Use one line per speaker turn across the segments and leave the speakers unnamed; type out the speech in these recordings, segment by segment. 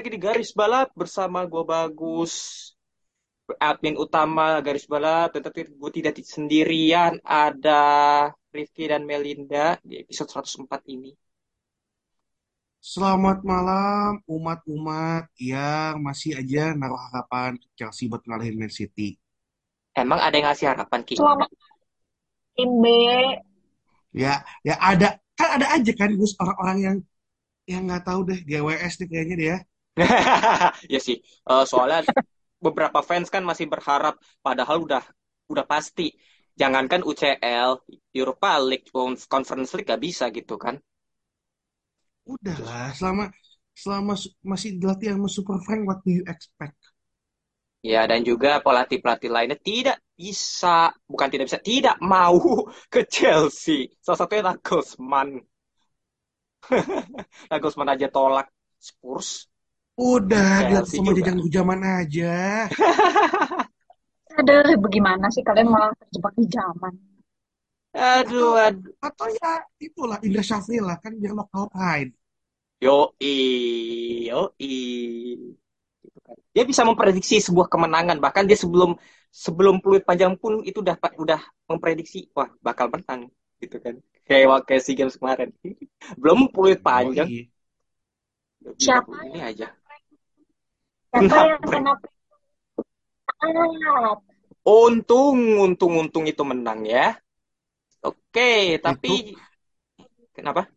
Lagi di Garis Balap bersama gue Bagus, admin utama Garis Balap. Tetapi gue tidak sendirian, ada Rifki dan Melinda di episode 104 ini.
Selamat malam umat-umat yang masih aja naruh harapan Chelsea buat ngalahin Man City.
Emang ada yang ngasih harapan, Ki?
Selamat tim B.
Ya, ya ada kan ada aja kan Gus orang-orang yang yang nggak tahu deh GWS nih kayaknya dia.
Ya sih, Eh, soalnya beberapa fans kan masih berharap, padahal udah udah pasti. Jangankan UCL, Europa League, Conference League gak bisa gitu kan.
Udahlah, selama selama masih dilatih sama Super Frank, what do you expect?
Ya, dan juga pelatih-pelatih lainnya tidak bisa, bukan tidak bisa, tidak mau ke Chelsea. Salah satunya Nagelsmann. Nagelsmann aja tolak Spurs.
Udah, sama
juga.
jajang zaman aja.
Aduh, bagaimana sih kalian malah terjebak di zaman?
Aduh, aduh.
Atau ya itulah Indra Syafri lah kan yang lokal pride.
Yoi, yoi. Gitu kan. Dia bisa memprediksi sebuah kemenangan. Bahkan dia sebelum sebelum peluit panjang pun itu udah udah memprediksi, wah bakal menang. Gitu kan. Kayak waktu SEA Games kemarin. Belum peluit panjang. Udah bisa
Siapa
ini aja.
Siapa yang kena?
Untung, untung, untung itu menang ya. Oke, tapi kenapa?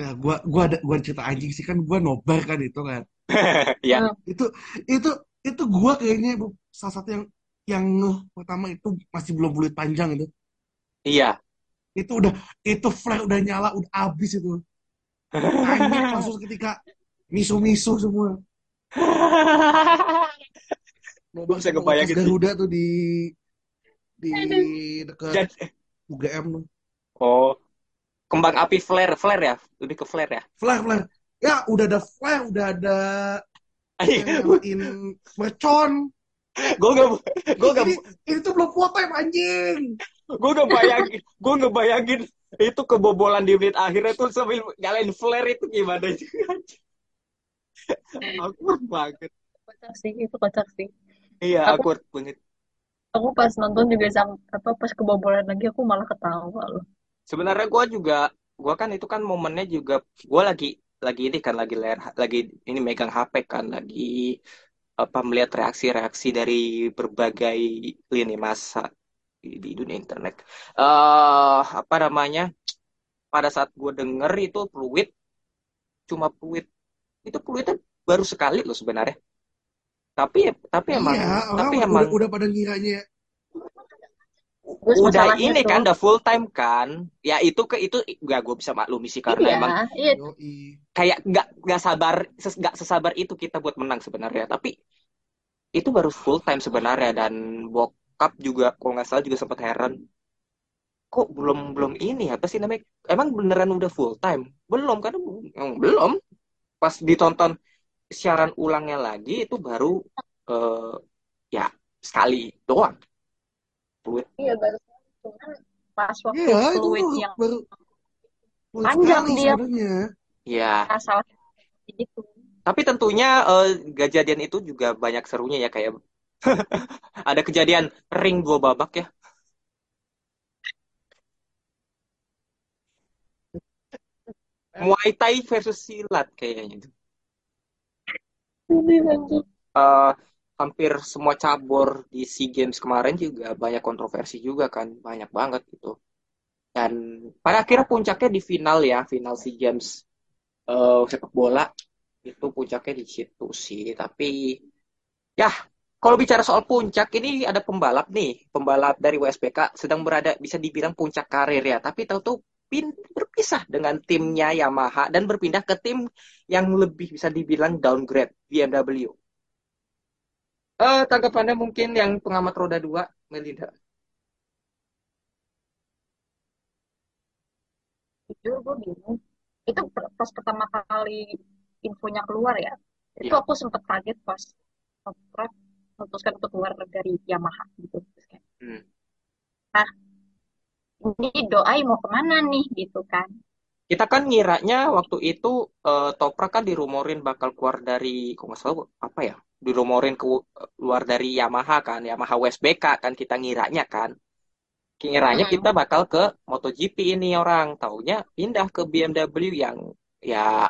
Ya, gua gua ada gua cerita anjing sih kan gua nobar kan itu kan.
Ya,
itu itu itu gua kayaknya bu- salah satu yang yang pertama itu masih belum bulat panjang itu
iya.
itu udah itu flare udah nyala udah habis itu anjing langsung ketika misu-misu semua
Gue bisa kebayangin sih.
Garuda tuh di di dekat
Jadi-
UGM tuh.
Oh, kembang api flare, flare ya, lebih ke flare ya.
flare flare. Ya udah ada flare udah ada
gue
nyalain mercon.
Gak, gue gak,
ini, ini tuh belum foto anjing.
Gue gak bayangin, gue gak bayangin itu kebobolan di menit akhirnya tuh sambil nyalain flare itu gimana awkward banget
Kocak sih, itu kocak sih.
iya
Aku-
awkward banget
Aku pas nonton juga sang, apa pas kebobolan lagi aku malah ketawa loh.
sebenarnya gue juga gue kan itu kan momennya juga gue lagi lagi ini kan lagi layar lagi ini megang HP kan lagi apa melihat reaksi-reaksi dari berbagai lini masa di, di dunia internet eh apa namanya pada saat gue denger itu fluid cuma fluid itu fluidnya baru sekali loh sebenarnya. Tapi tapi emang
iya orang
tapi
udah,
emang
udah, udah pada ngiranya.
Terus
udah ini
tuh-
kan udah full time kan. Ya itu ke itu gak gue bisa maklumi sih karena
iya,
emang
iya,
kayak nggak nggak sabar ses, nggak sesabar itu kita buat menang sebenarnya. Tapi itu baru full time sebenarnya dan bokap juga kalau nggak salah juga sempat heran. Kok belum belum ini apa sih namanya? Emang beneran udah full time? Belum kan belum pas ditonton siaran ulangnya lagi itu baru eh, ya sekali doang fluid
iya baru cuman pas waktu
Iya, itu
fluid
baru,
yang
baru baru
Panjang
sekali
dia.
sebenarnya.
ya
asal itu.
Tapi tentunya eh, kejadian itu juga banyak serunya ya kayak ada kejadian ring dua babak ya. Muay Thai versus silat kayaknya itu. Eh, hampir semua cabur di SEA Games kemarin juga banyak kontroversi juga kan, banyak banget gitu. Dan pada akhirnya puncaknya di final ya, final SEA Games eh, sepak bola itu puncaknya di situ sih. Tapi ya kalau bicara soal puncak ini ada pembalap nih, pembalap dari WSBK sedang berada bisa dibilang puncak karir ya. Tapi tahu-tahu pin berpisah dengan timnya Yamaha dan berpindah ke tim yang lebih bisa dibilang downgrade BMW. Eh, tanggapannya mungkin yang pengamat roda dua, Melinda.
Jujur gue bingung. Itu pas pertama kali infonya keluar ya. Itu
Ya.
aku sempet kaget pas memutuskan untuk keluar dari Yamaha gitu.
Hmm.
Nah, ini doi mau ke mana nih gitu kan.
Kita kan ngiranya waktu itu eh, Toprak kan dirumorin bakal keluar dari, kok nggak salah apa ya, dirumorin keluar dari Yamaha kan, Yamaha WSBK kan kita ngiranya kan. Kiranya
Mm-mm.
kita bakal ke MotoGP ini orang, taunya pindah ke BMW yang ya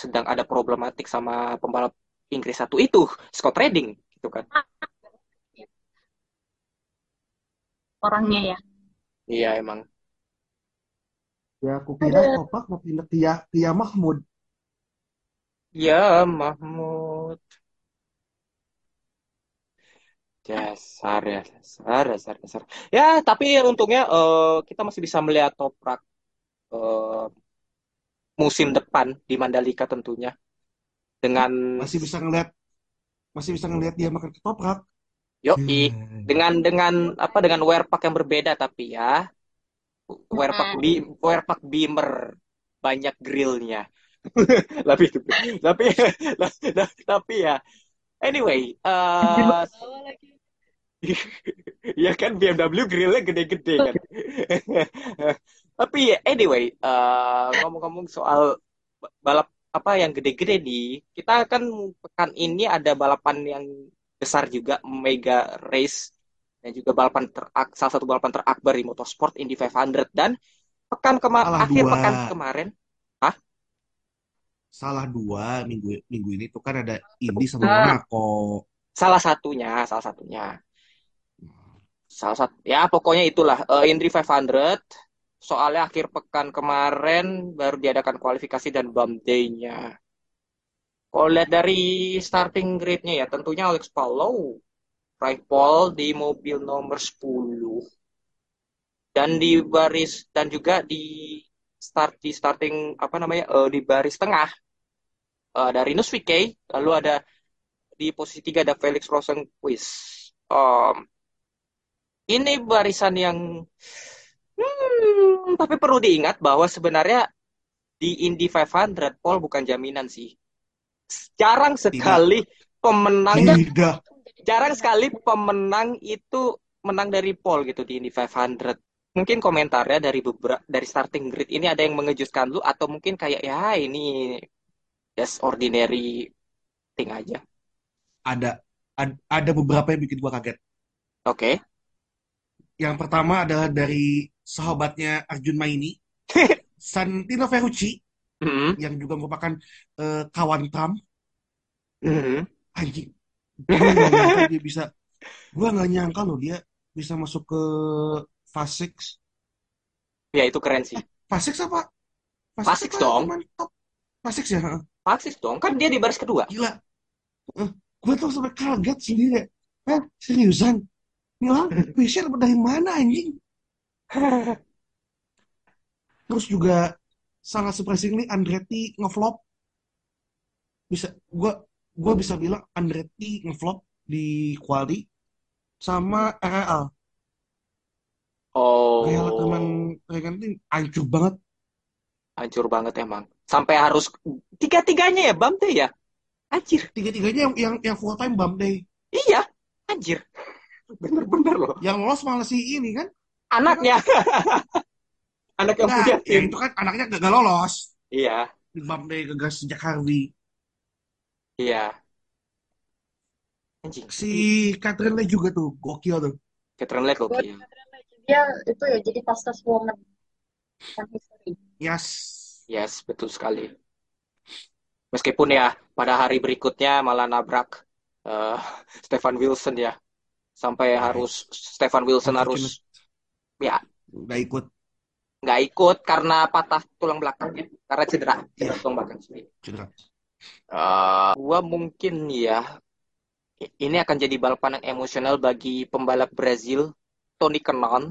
sedang ada problematik sama pembalap Inggris satu itu, Scott Redding gitu kan.
Orangnya ya.
Iya emang.
Ya aku kira Topak mau pindah Ya- ke Yah Mahmud.
Ya Mahmud. Dasar ya, dasar, dasar, dasar. Ya, tapi untungnya eh, kita masih bisa melihat Toprak eh, musim depan di Mandalika tentunya dengan
Masih bisa ngeliat masih bisa ngeliat dia makan ketoprak.
Yoi,
Ya.
dengan dengan apa dengan wear pack yang berbeda tapi ya wear pack
Mm-mm.
bi wear pack Beamer banyak grillnya. Tapi tapi tapi ya anyway, eh
lagi.
ya kan BMW grillnya gede-gede kan. Tapi ya, anyway, eh, ngomong-ngomong soal balap apa yang gede-gede nih, kita kan pekan ini ada balapan yang besar juga, Mega Race dan juga balapan terak, salah satu balapan terakbar di motorsport Indy 500 dan pekan kema
Salah
akhir
dua.
pekan kemarin, hah?
Salah dua minggu minggu ini tuh kan ada Indy sama
Ah,
Monaco.
salah satunya, salah satunya. Salah satu ya pokoknya itulah eh, Indy 500 soalnya akhir pekan kemarin baru diadakan kualifikasi dan bump day-nya. Kalau lihat dari starting grid-nya ya tentunya Alex Palou raih pole di mobil nomor 10 dan di baris dan juga di start di starting apa namanya eh, di baris tengah eh, dari Nus VK lalu ada di posisi 3 ada Felix Rosenqvist. Em, ini barisan yang Hmm, tapi perlu diingat bahwa sebenarnya di Indy 500 pole bukan jaminan sih. Jarang
Tidak,
sekali pemenang,
tidak.
jarang sekali pemenang itu menang dari pole gitu di Indy 500. Mungkin komentarnya dari beberapa dari starting grid ini ada yang mengejutkan lu atau mungkin kayak ya ini just ordinary thing aja.
Ada, ad- ada beberapa yang bikin gua kaget.
Oke.
Yang pertama adalah dari sahabatnya Arjun Maini, Santino Ferrucci,
Mhm.
yang juga merupakan eh, kawan Trump.
Mhm.
Anjing, gue nggak nyangka dia bisa, gue nggak nyangka loh dia bisa masuk ke Six.
Ya itu keren sih.
Fast Six apa? Apa
dong.
Six ya?
Faksis dong. Kan dia di baris kedua.
Gila. gue tuh sampai kaget sendiri. Eh, seriusan? Milang, Fisher dari mana anjing? Terus juga sangat surprisingly Andretti ngevlog. Bisa gue gue bisa bilang Andretti ngevlog di quali sama RL. Real teman
Oh,
Regan ini hancur banget.
hancur banget emang. Sampai harus tiga-tiganya ya, Bam deh ya. Anjir.
Tiga-tiganya yang yang yang full time day.
Iya, anjir. Bener-bener loh.
Yang lolos malah si ini kan.
Anaknya. Anak yang
Nah,
punya
ya
tim.
itu kan anaknya gagal lolos.
Iya,
day gagal sejak Harvey.
iya. Anjing.
Si Catherine Lee juga tuh gokil tuh.
Catherine Lake
Buat
gokil.
dia itu ya jadi fastest woman history.
Yes.
Yes, betul sekali. Meskipun ya pada hari berikutnya malah nabrak eh, Stefan Wilson ya. Sampai
Nah,
harus Stefan Wilson harus ya
Udah ikut.
Nggak ikut karena patah tulang belakangnya karena cedera
Iya,
cedera tulang belakang sorry.
cedera.
Eh, gua mungkin ya ini akan jadi balapan yang emosional bagi pembalap Brazil Tony Kanaan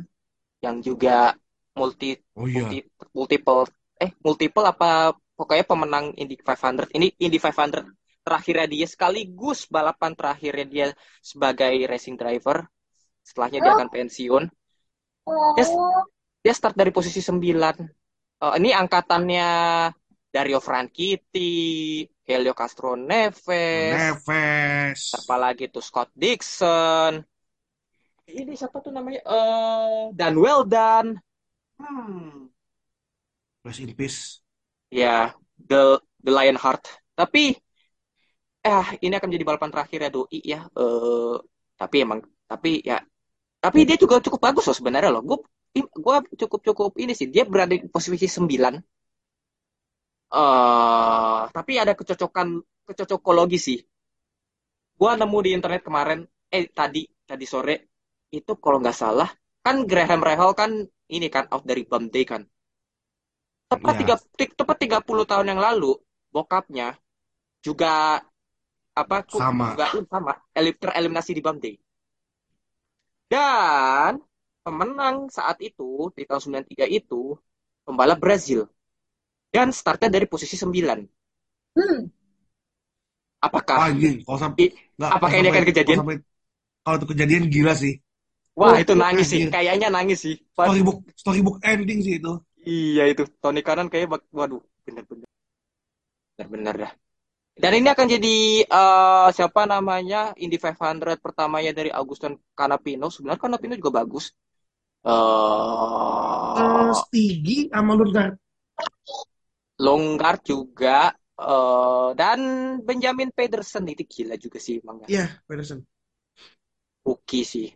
yang juga multi
Oh iya.
multi multiple eh multiple apa pokoknya pemenang Indy 500 ini Indy 500 terakhirnya dia sekaligus balapan terakhirnya dia sebagai racing driver setelahnya dia akan pensiun Yes. Dia start dari posisi 9 Eh, ini angkatannya Dario Franchitti Helio Castro Neves
Neves.
siapa lagi tuh Scott Dixon ini siapa tuh namanya eh Dan Weldan hmm
Rest in peace.
Ya, The The Lionheart. Tapi eh ini akan menjadi balapan terakhir ya Doi ya. Eh tapi emang tapi ya tapi dia juga cukup bagus loh sebenarnya loh. Gue gue cukup cukup ini sih dia berada di posisi 9. Eh tapi ada kecocokan kecocokologi sih. Gua nemu di internet kemarin eh tadi tadi sore itu kalau nggak salah kan Graham Rahal kan ini kan out dari Bum Day kan. Tepat
Ya.
tiga ti- tepat 30 tahun yang lalu bokapnya juga apa
Sama.
juga sama elim- tereliminasi di Bum Day. Dan pemenang saat itu di tahun 93 itu pembalap Brazil. Dan startnya dari posisi 9.
hmm.
Apakah
Anjing, kalau sampai
I- apakah ini akan kejadian?
Kalau, sampai- kalau itu kejadian gila sih.
Wah,
Oh,
itu nangis sih.
anjir.
Kayaknya nangis sih. Pas-
Storybook storybook ending sih itu.
Iya itu. Tony Kanan kayak waduh, bener-bener. Bener-bener dah. Dan ini akan jadi eh, siapa namanya Indy 500 pertamanya dari Agustin Canapino. Sebenarnya Canapino juga bagus.
Eh,
Eh
Stigi sama Lundgaard.
Longgar juga eh, dan Benjamin Pedersen itu gila juga sih emang
Iya, Pedersen.
rookie sih.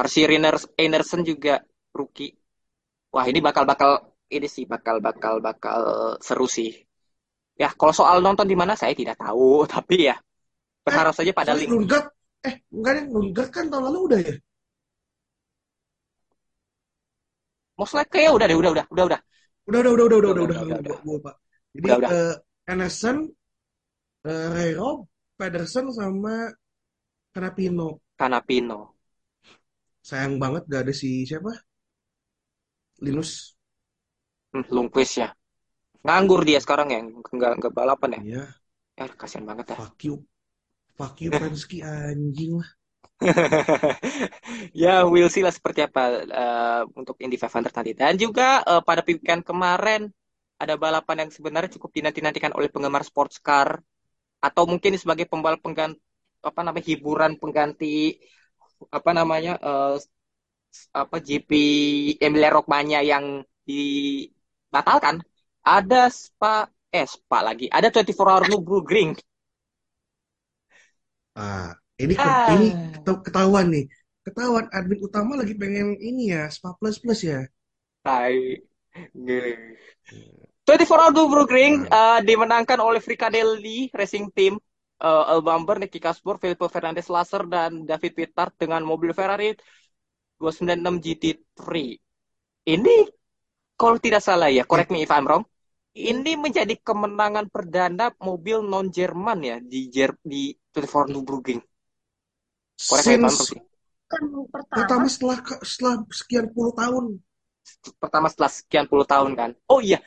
Arsi Enerson juga rookie. Wah, ini bakal-bakal ini sih bakal-bakal bakal seru sih. Ya, kalau soal nonton di mana saya tidak tahu, tapi ya berharap saja pada link.
Lundgaard. Eh, enggak deh, Lundgaard kan tahun lalu udah ya?
Most likely ya udah deh, udah udah udah udah.
Udah, udah, udah, udah, udah,
Udah,
udah,
udah,
udah,
udah,
lupa. Jadi,
Udah, udah.
eh, Anderson, eh, Rero, Pedersen sama Canapino.
Canapino.
Sayang banget gak ada si siapa? Linus.
Hmm, Lundqvist ya. Nganggur dia sekarang ya, nggak nggak balapan ya.
Iya,
Ya, kasihan banget ya.
fuck you. Fuck you, Penske, anjing lah.
Ya, we'll see lah seperti apa eh, untuk Indy 500 nanti. Dan juga eh, pada weekend kemarin ada balapan yang sebenarnya cukup dinanti-nantikan oleh penggemar sports car atau mungkin sebagai pembalap pengganti apa namanya hiburan pengganti apa namanya eh, apa GP Emilia Romagna yang dibatalkan. Ada Spa eh Spa lagi. Ada 24 Hour Nürburgring.
Ah, ini
Ah.
ini keta- ketahuan nih. Ketahuan admin utama lagi pengen ini ya, Spa Plus Plus ya.
Tai. Nge. 24 Hour Nürburgring uh, dimenangkan oleh Fricadelli Racing Team, uh, Bamber, Nicky Kasper, Felipe Fernandez Lasser, dan David Pittard dengan mobil Ferrari 296 GT3. Ini, kalau tidak salah ya, correct me if I'm wrong, ini menjadi kemenangan perdana mobil non-Jerman ya di Jer di 24 Hour Nürburgring. Correct me if I'm wrong
Since
sih.
kan pertama
pertama setelah setelah sekian puluh tahun.
Pertama setelah sekian puluh tahun kan. Oh iya,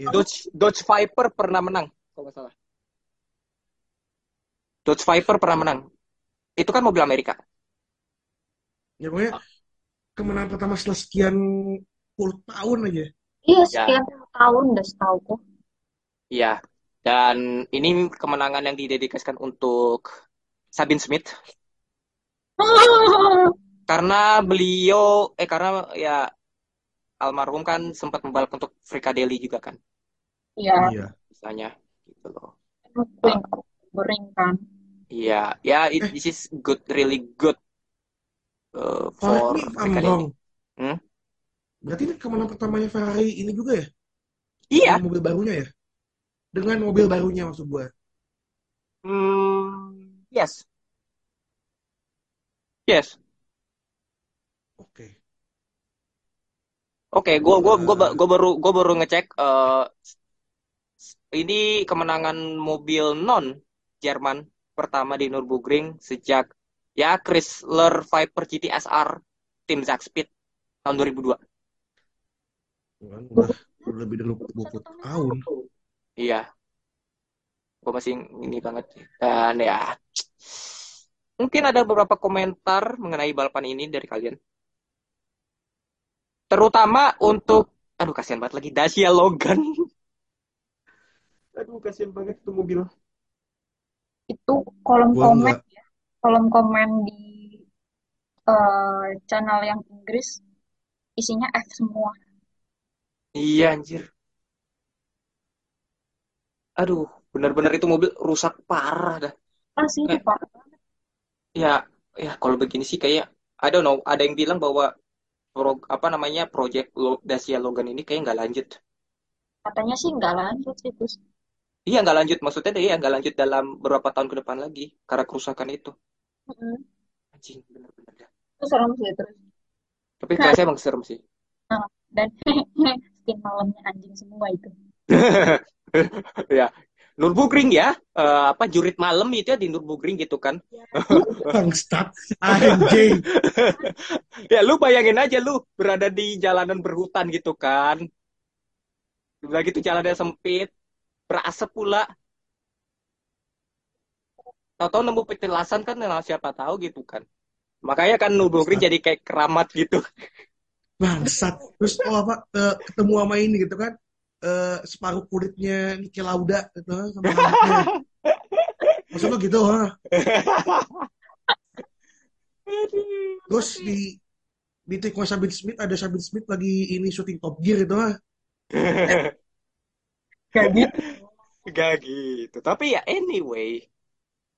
Iya.
Dodge Dodge Viper pernah menang kalau nggak salah. Dodge Viper pernah menang. Itu kan mobil Amerika.
Ya pokoknya kemenangan pertama setelah sekian puluh tahun aja.
iya
Ya.
sekian tahun udah setahu
Iya. Dan ini kemenangan yang didedikasikan untuk Sabine Smith karena beliau eh karena ya almarhum kan sempat membalap untuk Fricadelli juga kan
Iya,
Iya.
misalnya gitu loh.
Bering kan.
Iya, ya it,
Eh.
this is good really good uh, for
wrong.
Hmm?
Berarti ini kemenangan pertamanya Ferrari ini juga ya?
Iya.
Dengan mobil barunya ya? Dengan mobil barunya maksud gua.
Hmm, yes. Yes.
Oke.
Oke, gua gua gua ba- gua baru gua baru ngecek eh ini kemenangan mobil non Jerman pertama di Nürburgring sejak ya Chrysler Viper GT SR tim Zakspeed tahun 2002.
Kan udah, udah lebih dari 20 tahun.
Iya, gue masih ini banget. Dan ya, mungkin ada beberapa komentar mengenai balapan ini dari kalian. Terutama untuk, aduh kasihan banget lagi Dacia Logan. Aduh kasihan banget itu mobil.
Itu kolom
Gua
komen
nggak
ya, kolom komen di eh, channel yang Inggris isinya F semua.
Iya anjir. Aduh, benar-benar itu mobil rusak parah dah.
Ah sih itu
Kayak,
parah banget.
Ya, ya kalau begini sih kayak, I don't know, ada yang bilang bahwa pro, apa namanya project Lo- Dacia Logan ini kayak nggak lanjut.
Katanya sih nggak lanjut sih terus.
Iya nggak lanjut, maksudnya deh ya nggak lanjut dalam beberapa tahun ke depan lagi karena kerusakan itu.
Mm-mm.
Anjing, bener-bener dah.
Itu serem sih terus.
Tapi kelasnya emang serem sih.
Nah, dan skin malamnya anjing semua itu.
Ya, Nürburgring ya, Eh, apa jurit malam itu ya di Nürburgring gitu kan.
bangsat anjing.
Ya lu bayangin aja lu berada di jalanan berhutan gitu kan. Udah gitu jalannya sempit, berasap pula. Tahu-tahu nemu petilasan kan nah, siapa tahu gitu kan. Makanya kan
Bangsat.
jadi kayak keramat gitu.
Bangsat. Terus oh apa eh, ketemu sama ini gitu kan. Eh, separuh kulitnya Niki Lauda gitu sama rambutnya. Maksud lo gitu, ha? Terus di di tikung Sabin Smith ada Sabin Smith lagi ini syuting Top Gear itu ha.
Gak gitu.
Gak gitu. Tapi ya anyway,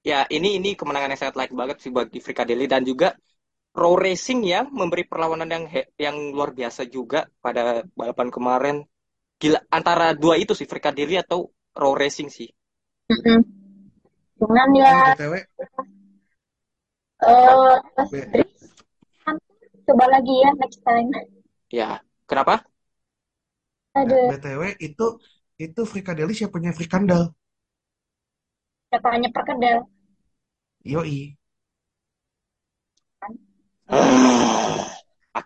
ya ini ini kemenangan yang sangat like banget sih bagi Frikadelli dan juga Raw Racing yang memberi perlawanan yang yang luar biasa juga pada balapan kemarin. Gila antara dua itu sih Frikadelli atau Raw Racing sih.
Mm-mm. Cuman
Eh
ya
BTW,
eh Dri, coba lagi ya next time.
Ya, kenapa?
eh,
Aduh,
BTW itu itu Frikadelli siapanya Frikandel.
siapanya perkedel
Yoi.
kan?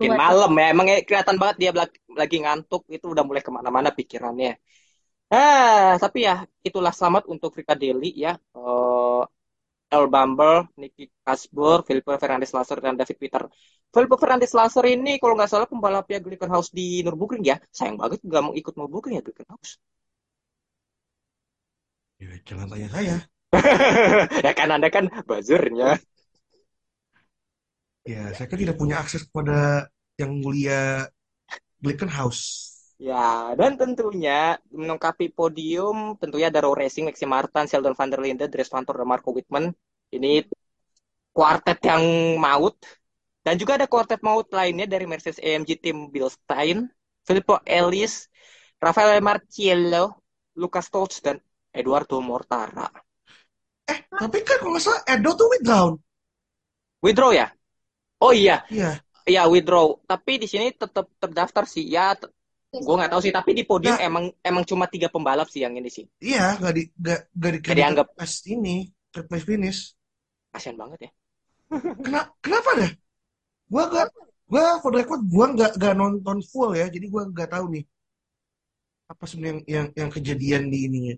Makin malam ya, emang ya kelihatan banget dia lagi ngantuk, itu udah mulai ke mana-mana pikirannya. Ah, tapi ya itulah selamat untuk Frikadelli ya. Eh, Earl Bumble, Nicky Kasbur, Felipe Fernandez Lasser, dan David Peter. Felipe Fernandez Lasser ini kalau nggak salah pembalapnya Glickenhaus di Nürburgring ya. Sayang banget nggak mau ikut Nürburgring ya Glickenhaus.
Ya, jangan tanya saya.
ya kan Anda kan buzzernya.
Ya, saya kan tidak punya akses kepada yang mulia Glickenhaus.
Ya, dan tentunya melengkapi podium tentunya ada Raw Racing, Maxi Martin, Sheldon van der Linde, Dries Van dan Marco Wittmann. Ini kuartet yang maut. Dan juga ada kuartet maut lainnya dari Mercedes AMG tim Bilstein, Filippo Ellis, Rafael Marciello, Lucas Stolz, dan Eduardo Mortara.
Eh, tapi kan kalau nggak salah Edo tuh withdrawn.
Withdraw ya? Oh iya,
Iya.
Iya withdraw. Tapi di sini tetap terdaftar sih. Ya, gue nggak tahu sih. Tapi di podium
Nggak,
emang emang cuma tiga pembalap sih yang ini sih.
iya, nggak di nggak nggak di
Nggak dianggap.
pas ini third place finish.
Kasian banget ya.
Kenapa? Kenapa deh? Gua nggak, gua for the record gua nggak nggak nonton full ya, jadi gua nggak tahu nih apa sebenarnya yang yang, yang kejadian di ininya.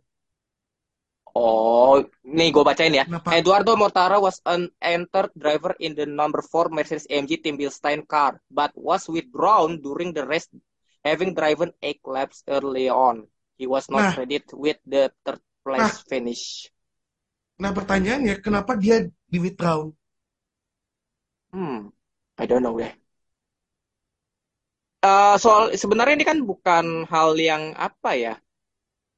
Oh, nih gue bacain ya.
Kenapa?
Eduardo Mortara was an entered driver in the number 4 Mercedes AMG Team Bilstein car, but was withdrawn during the race, having driven 8 laps early on. He was not
Nah,
credited with the third
nah,
place finish.
nah pertanyaannya kenapa dia di withdrawn?
Hmm, I don't know deh. Eh, soal sebenarnya ini kan bukan hal yang apa ya,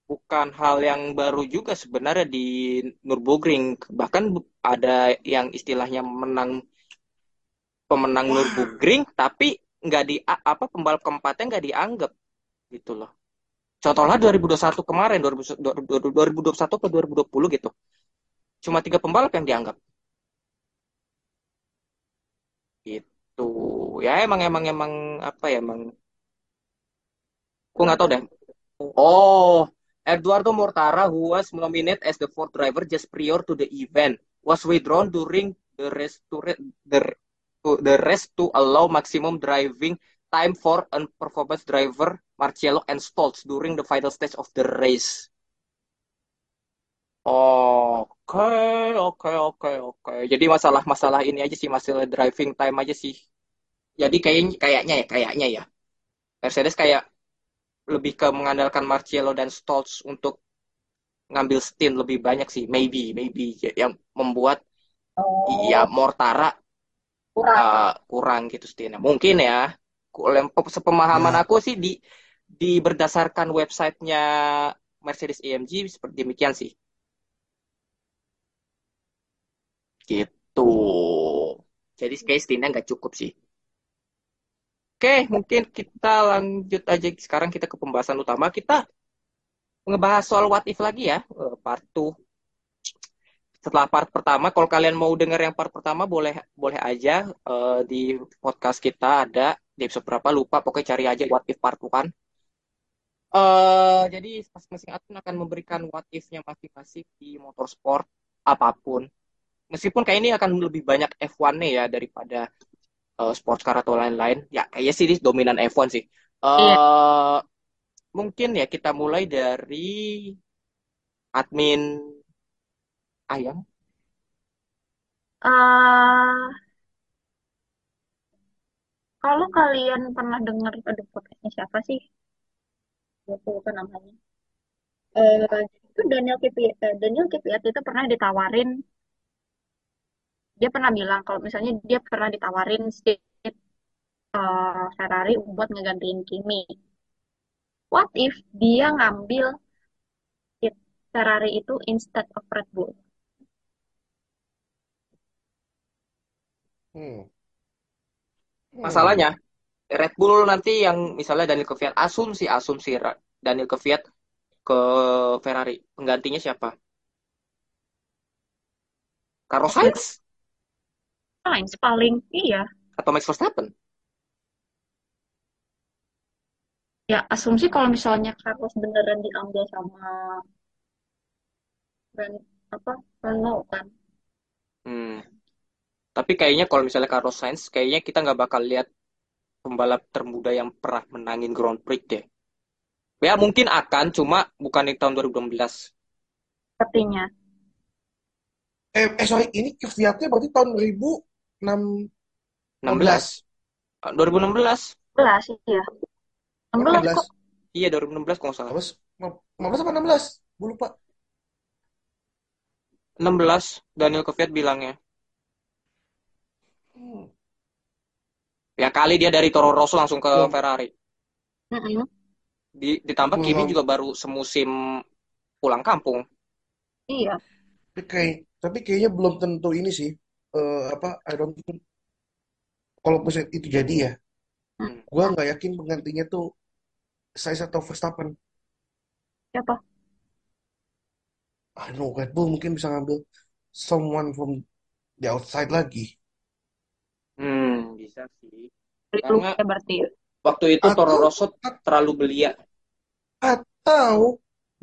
bukan hal yang baru juga sebenarnya di Nürburgring. Bahkan ada yang istilahnya menang pemenang
Wah,
Nürburgring tapi nggak di apa pembalap keempatnya nggak dianggap gitu loh. Contohnya 2021 kemarin 2000 2021 ke 2020 gitu. Cuma tiga pembalap yang dianggap gitu. Ya emang emang emang apa ya emang gue nggak tahu deh. Oh, Eduardo Mortara, who was nominated as the fourth driver just prior to the event, was withdrawn during the race to the, the race to allow maximum driving time for unperformance driver Marcello and Stolz during the final stage of the race. Oke, oke, oke, oke. Jadi masalah-masalah ini aja sih, masalah driving time aja sih. Jadi kayaknya kayaknya ya, kayaknya ya. Mercedes kayak lebih ke mengandalkan Marcello dan Stolz untuk ngambil stint lebih banyak sih, maybe, maybe yang membuat
Oh,
ya Mortara
kurang.
uh, kurang gitu stintnya. Mungkin ya, sepemahaman
Ya.
aku sih di di berdasarkan websitenya Mercedes AMG seperti demikian sih. Gitu. Jadi kayak stintnya nggak cukup sih. Oke, mungkin kita lanjut aja sekarang kita ke pembahasan utama. Kita ngebahas soal what if lagi ya, eh, part 2. Setelah part pertama, kalau kalian mau denger yang part pertama boleh boleh aja eh, di podcast kita ada di episode berapa lupa pokoknya cari aja what if part 2 kan. Eh jadi masing-masing admin akan memberikan what if-nya masing-masing di motorsport apa pun. Meskipun kayak ini akan lebih banyak F1-nya ya daripada uh, sports car atau lain-lain. Ya kayaknya sih ini dominan F1 sih. Eh
Iya.
mungkin ya kita mulai dari admin Ayang.
Eh, kalau kalian pernah dengar ada podcastnya siapa sih? Aku lupa namanya. Eh, itu Daniel eh, Daniel Kvyat itu pernah ditawarin, dia pernah bilang kalau misalnya dia pernah ditawarin seat eh, Ferrari buat ngegantiin Kimi. What if dia ngambil seat Ferrari itu instead of Red Bull?
Hmm. Hmm.
Masalahnya Red Bull nanti yang misalnya Daniel Kvyat asumsi asumsi Daniel Kvyat ke Ferrari penggantinya siapa? Carlos Sainz
Sainz paling iya.
atau Max Verstappen?
Ya, asumsi kalau misalnya Carlos beneran diambil sama brand apa Renault kan.
Hmm. Tapi kayaknya kalau misalnya Carlos Sainz, kayaknya kita nggak bakal lihat pembalap termuda yang pernah menangin Grand Prix deh. Ya mungkin akan, cuma bukan di tahun 2016.
Sepertinya.
Eh, eh sorry, ini Kvyatnya berarti tahun 2006
16. Eh, 2016.
11 iya. 16 kok.
16.
Iya 2016 kalau nggak salah.
15 apa 16? Gue lupa.
16 Daniel Kvyat bilangnya.
Hmm.
Ya kali dia dari Toro Rosso langsung ke
Belum.
Ferrari.
Mm-mm.
Di, ditambah Kimi juga baru semusim pulang kampung.
Iya.
Tapi kayak tapi kayaknya belum tentu ini sih. Eh, apa I don't think kalau misalnya itu jadi ya,
Hmm.
gua nggak yakin penggantinya tuh Sainz atau Verstappen.
Siapa?
I don't know Red Bull mungkin bisa ngambil someone from the outside lagi.
Hmm, bisa sih. Karena
berarti.
waktu itu Toro Rosso terlalu belia.
atau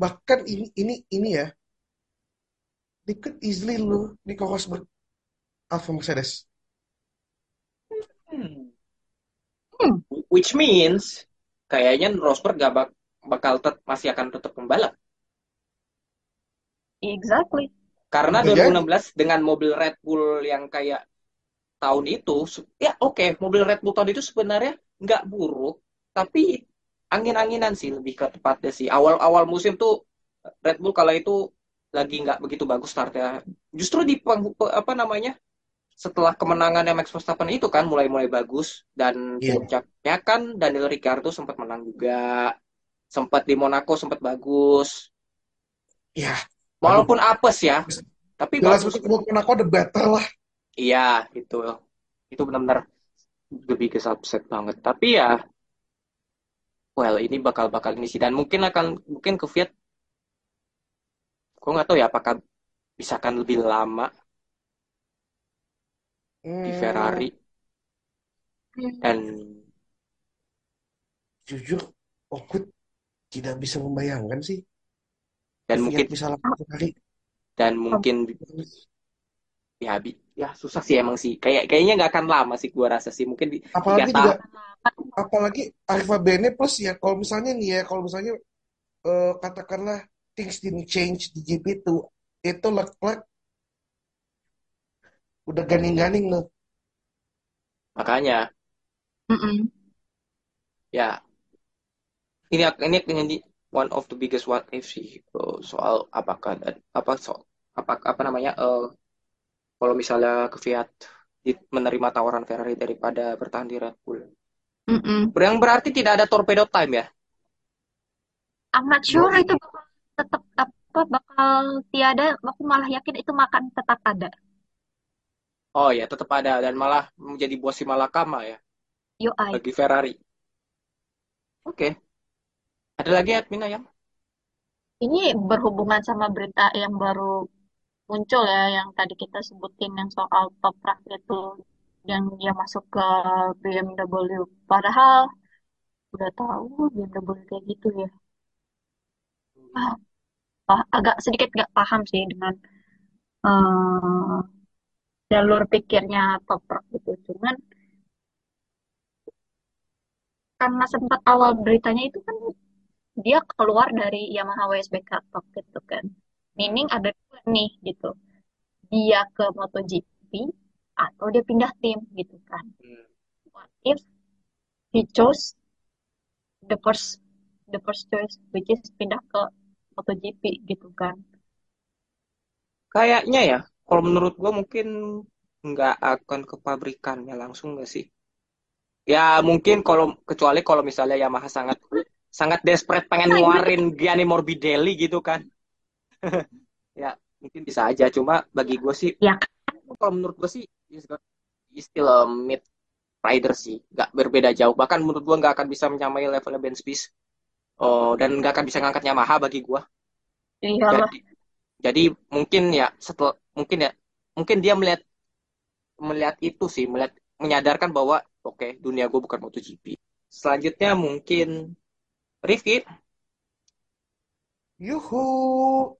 bahkan ini ini ini ya, they could easily lu Nico Rosberg Alfa Mercedes.
Hmm.
Hmm.
Which means kayaknya Rosberg gak bak- bakal tet- masih akan tetap pembalap.
Exactly.
Karena
Bisa jadi.
2016 dengan mobil Red Bull yang kayak tahun itu, ya oke, mobil Red Bull tahun itu sebenarnya nggak buruk, tapi angin-anginan sih lebih ke tepatnya sih. Awal-awal musim tuh Red Bull kala itu lagi nggak begitu bagus startnya. Justru di apa namanya setelah kemenangannya Max Verstappen itu kan mulai-mulai bagus dan puncaknya kan Daniel Ricciardo sempat menang juga, sempat di Monaco sempat bagus,
Ya,
walaupun apes ya, tapi
jelas Monaco the better lah.
Iya, itu itu benar-benar the biggest upset banget. Tapi ya, well ini bakal bakal ini sih. Dan mungkin akan mungkin ke Fiat, gue nggak tahu ya apakah bisa akan lebih lama di
Hmm,
Ferrari. Dan
jujur, aku tidak bisa membayangkan sih.
dan
Fiat
mungkin
bisa Ferrari.
dan mungkin ya bi- ya susah sih emang sih. Kayak kayaknya nggak akan lama sih gua rasa sih. Mungkin
Apalagi juga, apalagi Alfa Bene plus ya, kalau misalnya nih ya, kalau misalnya eh, katakanlah things didn't change di GP itu, itu Leclerc udah ganing-ganing loh.
makanya
Mm-mm.
ya ini ini ini one of the biggest what if sih eh, soal apakah dan apa soal apa apa namanya eh kalau misalnya ke Fiat menerima tawaran Ferrari daripada bertahan di Red Bull
Mm-mm.
yang berarti tidak ada torpedo time ya
I'm not sure itu bakal tetap apa bakal tiada. Aku malah yakin itu makan tetap ada.
Oh ya tetap ada dan malah menjadi buah si malakama ya
UI.
bagi Ferrari oke ada lagi admin yang
Ini berhubungan sama berita yang baru muncul ya, yang tadi kita sebutin yang soal toprak itu, yang dia masuk ke BMW. Padahal udah tahu BMW kayak gitu ya. Ah, ah, agak sedikit nggak paham sih dengan eh, jalur pikirnya toprak gitu. Cuman karena sempat awal beritanya itu kan dia keluar dari Yamaha WSBK Top gitu kan. Meaning ada dua nih gitu. Dia ke MotoGP atau dia pindah tim gitu kan. What if he chose the first the first choice which is pindah ke MotoGP gitu kan.
Kayaknya ya, kalau menurut gua mungkin nggak akan ke pabrikannya langsung nggak sih? Ya mungkin kalau kecuali kalau misalnya Yamaha sangat sangat desperate pengen ngeluarin Gianni Morbidelli gitu kan. Ya mungkin bisa aja. Cuma bagi gue sih,
Ya
kalau menurut gue sih a mid rider sih, nggak berbeda jauh. Bahkan menurut gua nggak akan bisa menyamai levelnya Ben Spies. Oh dan nggak akan bisa ngangkat Yamaha bagi gua.
iyalah.
Jadi jadi mungkin ya setelah mungkin ya mungkin dia melihat melihat itu sih melihat menyadarkan bahwa oke dunia gue bukan MotoGP. Selanjutnya mungkin Rifki.
Yuhu.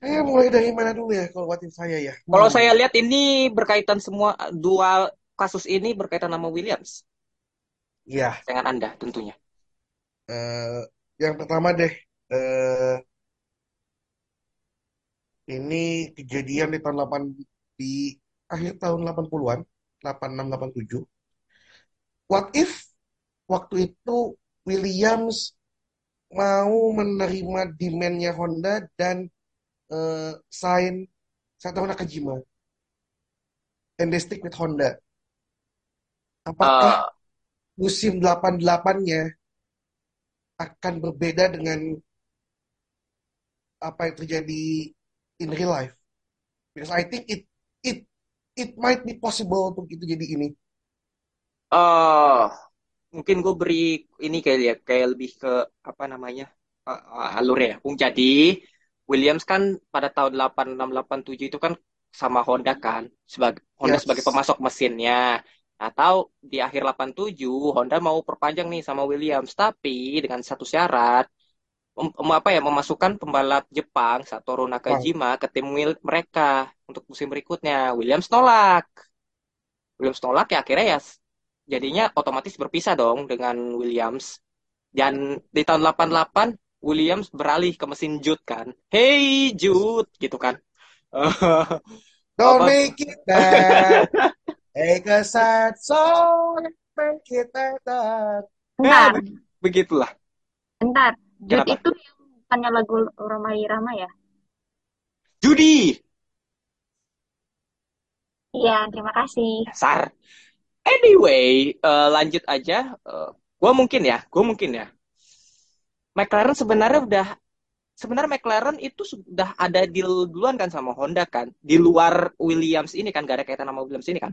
Saya mulai dari mana dulu ya kalau watin saya ya?
Kalau
Hmm.
saya lihat ini berkaitan semua dua kasus ini berkaitan sama Williams.
Ya,
Dengan Anda tentunya.
eh, yang pertama deh, eh, ini kejadian di tahun 8 di akhir tahun 80-an, 86 87. What if waktu itu Williams mau menerima demand-nya Honda dan eh, sign Satoru Nakajima and they stick with Honda. Apakah
Eh,
musim 88-nya akan berbeda dengan apa yang terjadi in real life? Because I think it it it might be possible untuk itu jadi ini.
eh, mungkin gue beri ini kayak ya kayak lebih ke apa namanya eh, eh, alur ya. Bung jadi Williams kan pada tahun 86 87 itu kan sama Honda kan sebagai Honda
Yes.
sebagai pemasok mesinnya. Atau di akhir 87 Honda mau perpanjang nih sama Williams tapi dengan satu syarat mem- apa ya memasukkan pembalap Jepang Satoru Nakajima ke tim mereka untuk musim berikutnya. Williams tolak. Williams tolak ya akhirnya ya jadinya otomatis berpisah dong dengan Williams. Dan di tahun 88 Williams beralih ke mesin Jude kan. Hey Jude gitu kan.
Don't
Apa?
make it bad. Take a sad song, make it
Bentar,
be- begitulah.
bentar. Jude
Kenapa?
itu yang bukannya lagu Roma Irama ya?
Judi.
Iya, terima kasih.
Dasar. Anyway, eh, lanjut aja. Eh, gua mungkin ya, gua mungkin ya. McLaren sebenarnya udah sebenarnya McLaren itu sudah ada deal duluan kan sama Honda kan. Di luar Williams ini kan gak ada kaitan sama Williams ini kan.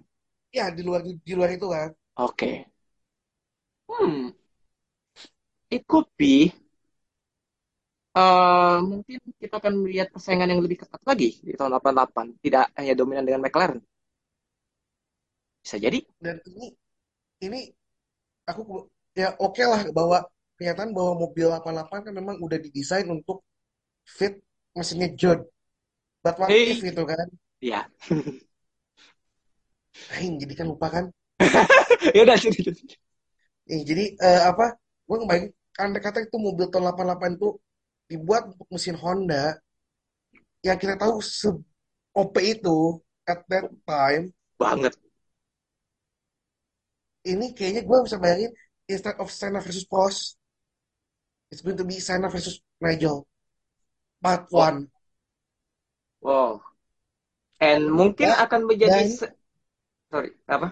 Ya di luar di luar itu kan.
Oke. Hmm, it could be. Eh, mungkin kita akan melihat persaingan yang lebih ketat lagi di tahun 88. Tidak hanya dominan dengan McLaren. Bisa jadi.
Dan ini ini aku ya oke lah bahwa kenyataan bahwa mobil 88 kan memang udah didesain untuk fit mesinnya Judd. But what
Hey.
if itu kan?
Ya.
Aing jadi kan lupa kan?
ya udah sini. sini.
Eh, jadi eh, apa? Gue ngebayangin andai kata itu mobil tahun 88 itu dibuat untuk mesin Honda yang kita tahu se OP itu at that time
Banget.
ini kayaknya gue bisa bayangin instead of Senna versus Prost it's going to be Senna versus Nigel part
Oh.
one
Wow. And mungkin akan menjadi
dan-
sorry, apa?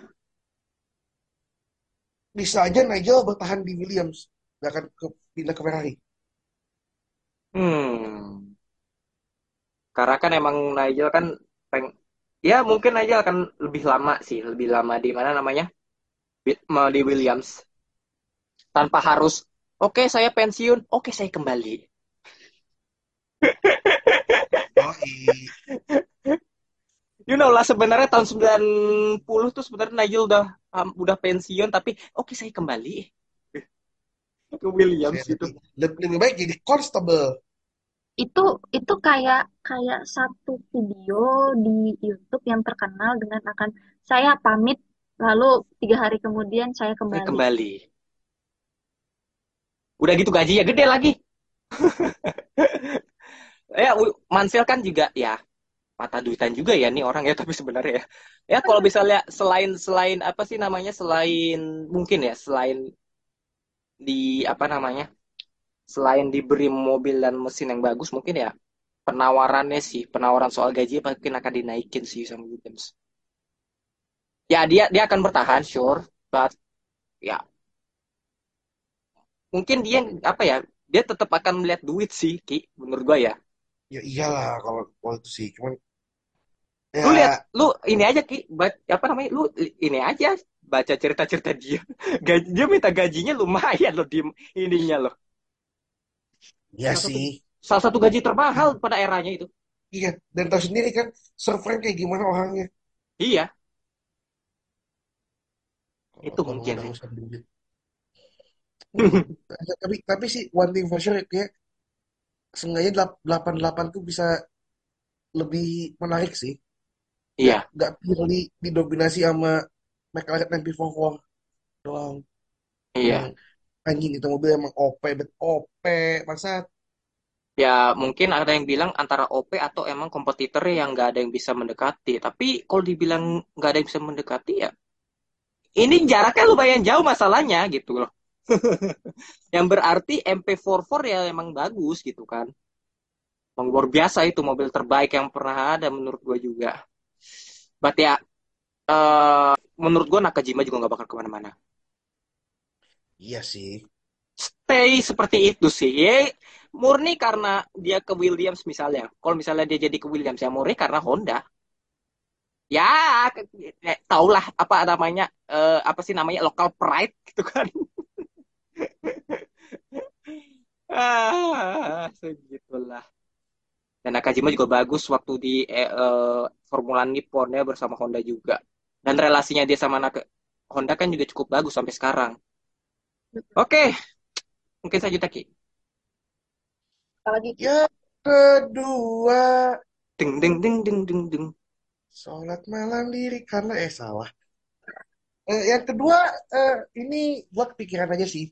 bisa aja Nigel bertahan di Williams gak akan ke, pindah ke Ferrari
Hmm. Karena kan emang Nigel kan peng ya mungkin Nigel akan lebih lama sih, lebih lama di mana namanya? Di Williams. Tanpa harus oke saya pensiun, oke saya kembali.
oh
You know lah sebenarnya tahun 90 tuh sebenarnya Nigel udah um, udah pensiun tapi oke saya kembali ke Williams itu.
lebih, lebih baik jadi constable
Itu itu kayak kayak satu video di YouTube yang terkenal dengan akan saya pamit lalu tiga hari kemudian saya
Saya
kembali.
kembali. Udah gitu gajinya gede lagi. ya, Mansell kan juga ya mata duitan juga ya nih orang ya tapi sebenarnya ya. Ya kalau misalnya selain selain apa sih namanya selain mungkin ya selain di apa namanya selain diberi mobil dan mesin yang bagus mungkin ya penawarannya sih penawaran soal gaji mungkin akan dinaikin sih sama Williams. Ya dia dia akan bertahan sure, but ya. Mungkin dia apa ya dia tetap akan melihat duit sih Ki menurut gua ya.
Ya iyalah kalau kalau itu sih cuman ya.
Lu lihat lu ini aja Ki apa namanya lu ini aja baca cerita-cerita dia. Gaji dia minta gajinya lumayan loh di ininya loh.
Ya
Salah satu-
sih.
salah satu gaji termahal pada eranya itu.
Iya dan tahu sendiri kan surfer kayak gimana orangnya.
Iya.
Kalau-
Itu mungkin
urusan duit. tapi tapi sih one thing for sure kayak delap- 88 tuh bisa lebih menarik sih.
Iya.
Nggak purely didominasi sama McLaren MP44 doang.
Iya.
Yang anjing itu mobil emang OP bet OP masa
ya mungkin ada yang bilang antara OP atau emang kompetitor yang nggak ada yang bisa mendekati. Tapi kalau dibilang nggak ada yang bisa mendekati ya ini jaraknya lumayan jauh masalahnya gitu loh. Yang berarti MP44 ya emang bagus gitu kan. Emang luar biasa itu mobil terbaik yang pernah ada menurut gue juga. But ya eh, menurut gue Nakajima juga nggak bakal ke mana-mana.
Iya sih.
Stay seperti itu sih. Ya murni karena dia ke Williams misalnya. Kalau misalnya dia jadi ke Williams ya murni karena Honda. Ya ya, taulah apa namanya eh, apa sih namanya local pride gitu kan. Ah segitulah. Dan Nakajima juga bagus waktu di eh, eh, Formula Nippon ya bersama Honda juga dan relasinya dia sama Naka Honda kan juga cukup bagus sampai sekarang. Oke mungkin saja Taki
Apalagi?
Yang kedua
ding ding ding ding ding ding.
Sholat malam diri karena eh salah. Eh, yang kedua eh, ini buat pikiran aja sih.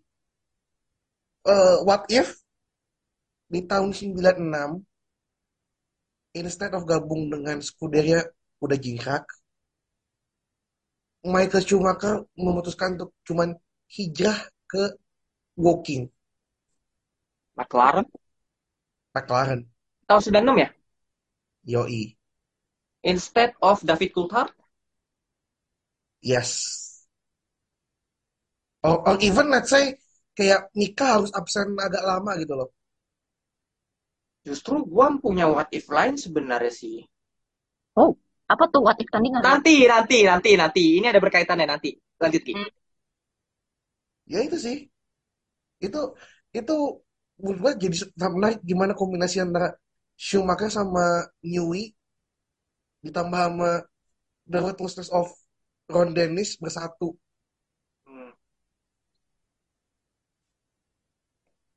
Eh, what if di tahun 96 instead of gabung dengan Scuderia udah jingkrak Michael Schumacher memutuskan untuk cuman hijrah ke Woking
McLaren?
McLaren.
Tahun 96 ya?
Yoi.
Instead of David Coulthard?
Yes. Or, or even let's say kayak Mika harus absen agak lama gitu loh.
Justru gua punya what if lain sebenarnya sih
apa tuh what if tandingan?
nanti nanti nanti nanti ini ada berkaitannya nanti lanjut Ki
ya itu sih itu itu menurut gue jadi menarik gimana kombinasi antara Schumacher sama Newey ditambah sama The Ruthlessness of Ron Dennis bersatu
Hmm.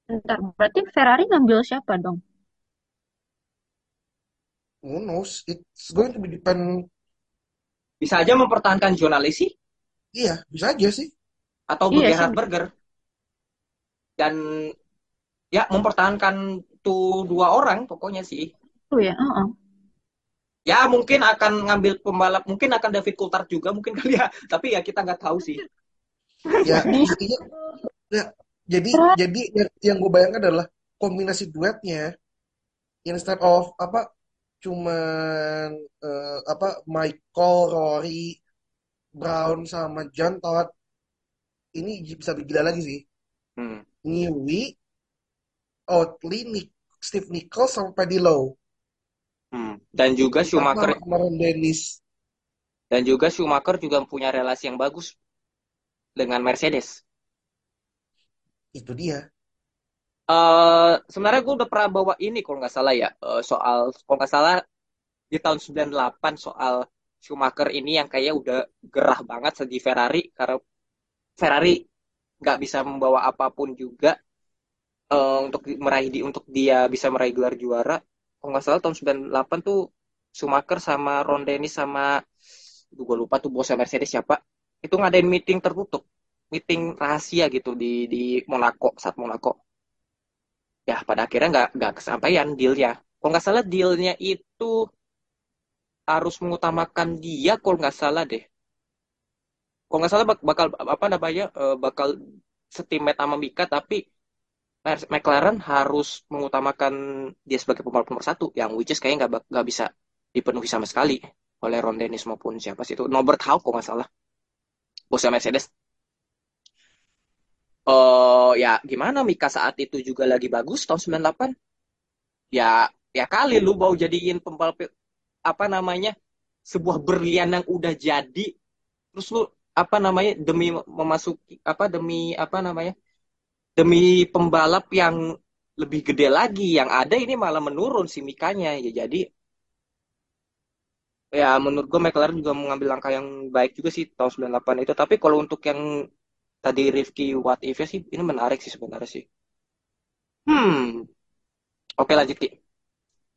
Bentar, berarti Ferrari ngambil siapa dong?
Who knows? It's going to be depend.
Bisa aja mempertahankan jurnalis sih
Iya, bisa aja sih.
atau
Iya
Gerhard
sih.
Berger dan ya mempertahankan tuh dua orang pokoknya sih.
Itu ya. heeh.
Ya mungkin akan ngambil pembalap, mungkin akan David Coulthard juga mungkin kali ya. Tapi ya kita nggak tahu sih.
Ya, jadinya, ya, jadi jadi yang, yang gue bayangkan adalah kombinasi duetnya instead of apa cuman eh, apa Michael, Rory, Brown sama John Todd ini bisa gila lagi sih.
Hmm.
Newey, Oatley, Nick, Steve Nichols sama Paddy Lowe
Hmm. Dan juga Schumacher
Dennis.
dan juga Schumacher juga punya relasi yang bagus dengan Mercedes.
Itu dia.
Eh sebenarnya gue udah pernah bawa ini kalau nggak salah ya eh, soal kalau nggak salah di tahun 98 soal Schumacher ini yang kayak udah gerah banget di Ferrari karena Ferrari nggak bisa membawa apa pun juga eh, untuk meraih di untuk dia bisa meraih gelar juara. Kalau nggak salah tahun 98 tuh Schumacher sama Ron Dennis sama gue lupa tuh bosnya Mercedes siapa itu ngadain meeting tertutup meeting rahasia gitu di di Monaco saat Monaco ya pada akhirnya nggak nggak kesampaian dealnya. Kalau nggak salah dealnya itu harus mengutamakan dia kalau nggak salah deh. Kalau nggak salah bak- bakal apa namanya eh, bakal setimet sama Mika tapi McLaren harus mengutamakan dia sebagai pembalap nomor satu yang which is kayaknya nggak nggak bisa dipenuhi sama sekali oleh Ron Dennis maupun siapa sih itu. Norbert Haug kalau nggak salah. Bosnya Mercedes eh ya gimana Mika? Saat itu juga lagi bagus tahun 98 ya ya kali lu mau jadiin pembalap apa namanya sebuah berlian yang udah jadi. Terus lu apa namanya demi memasuki apa demi apa namanya demi pembalap yang lebih gede lagi yang ada ini malah menurun si Mikanya. Ya jadi ya menurut gue McLaren juga mengambil langkah yang baik juga sih tahun 98 itu. Tapi kalau untuk yang tadi Rifki what if ya sih? Ini menarik sih sebenarnya sih. Hmm. Oke lanjut Ki.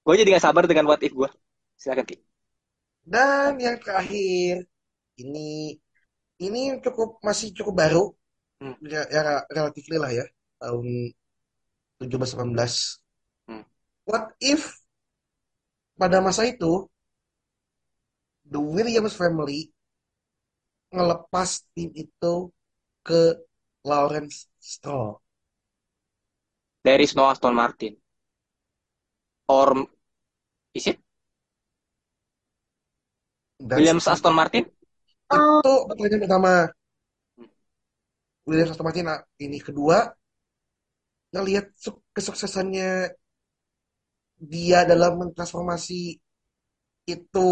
Gue jadi gak sabar dengan what if gue silakan Ki.
Dan yang terakhir ini ini cukup masih cukup baru.
Hmm.
ya, ya relatif lah ya tahun 17-18
Hmm.
What if pada masa itu the Williams family ngelepas tim itu ke Lawrence Stroll
there is no Aston Martin. Or is it?
Dan
Williams Aston Martin?
Oh,
itu pertanyaan pertama
Hmm.
Williams Aston Martin nah, ini kedua ngelihat su- kesuksesannya dia dalam mentransformasi itu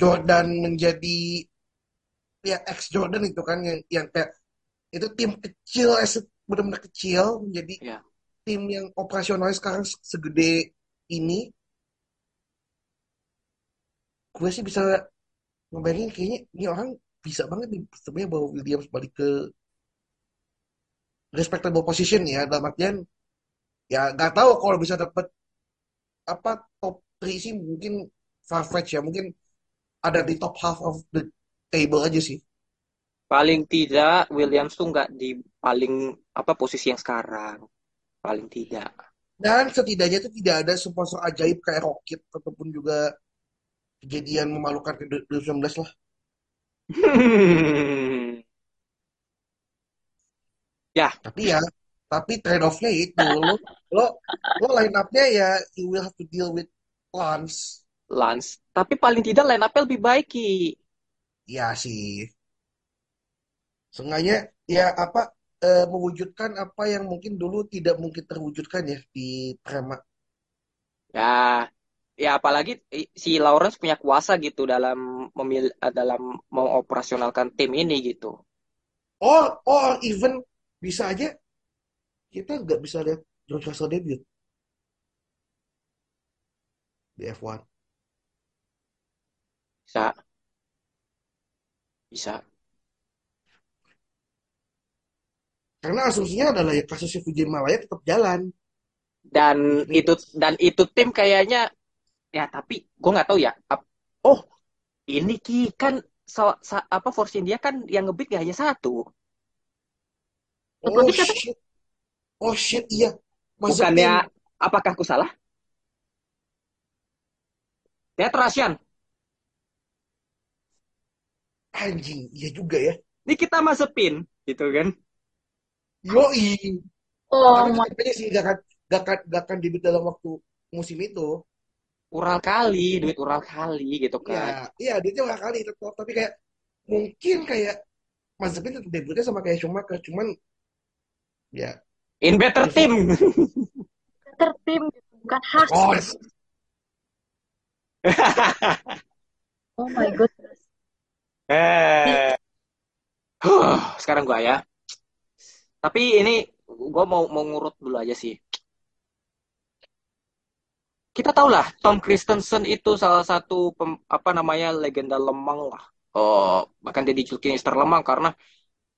Jordan menjadi ya ex Jordan itu kan yang yang kayak itu tim kecil benar-benar kecil. Menjadi
ya
tim yang operasional sekarang se- segede ini. Gue sih bisa ngebayangin kayaknya ini orang bisa banget nih sebenarnya bawa Williams balik ke respectable position ya. Dalam artian ya nggak tahu kalau bisa dapet apa top 3 sih mungkin farfetch ya. Mungkin ada di top half of the table aja sih
paling tidak Williams tuh nggak di paling apa posisi yang sekarang. Paling tidak.
Dan setidaknya itu tidak ada sponsor ajaib kayak Rocket ataupun juga kejadian memalukan ke 2019 lah.
Ya.
Tapi ya tapi trade off-nya itu lo lo lo line up-nya ya you will have to deal with Lance.
Lance. Tapi paling tidak line up lebih baik Ki.
Ya sih Seenggaknya ya apa eh, mewujudkan apa yang mungkin dulu tidak mungkin terwujudkan ya di Prema.
ya ya apalagi si Lawrence punya kuasa gitu dalam memil eh, dalam mengoperasionalkan tim ini gitu
Or or even bisa aja kita nggak bisa lihat George Russell debut di F1.
bisa bisa
Karena asumsinya adalah ya kasusnya Vijay Malaya tetap jalan.
Dan
Ini
itu dan itu tim kayaknya ya tapi gue nggak tahu ya. Oh, ini Ki kan sa- sa- apa Force India kan yang ngebit gak hanya satu.
oh shit. Oh shit, iya. Mazepin.
Bukannya apakah aku salah? Lihat Russian.
Anjing, iya juga ya.
Ini kita Mazepin gitu kan.
Yoi.
Oh
Tapi sih gak akan, gak akan, gak akan debut dalam waktu musim itu.
Ural kali, duit ural kali gitu
Iya,
kan.
iya duitnya gak kali tetap. Tapi kayak mungkin kayak Mazepin tetap debutnya sama kayak Schumacher. Cuman ya
In better team.
better team gitu, bukan Haas.
Oh,
Oh my goodness.
eh. Huh, sekarang gua ya. Tapi ini gua mau mau ngurut dulu aja sih. Kita tahu lah Tom Christensen itu salah satu pem- apa namanya legenda lemang lah. Oh, bahkan dia dijuluki Mister Lemang karena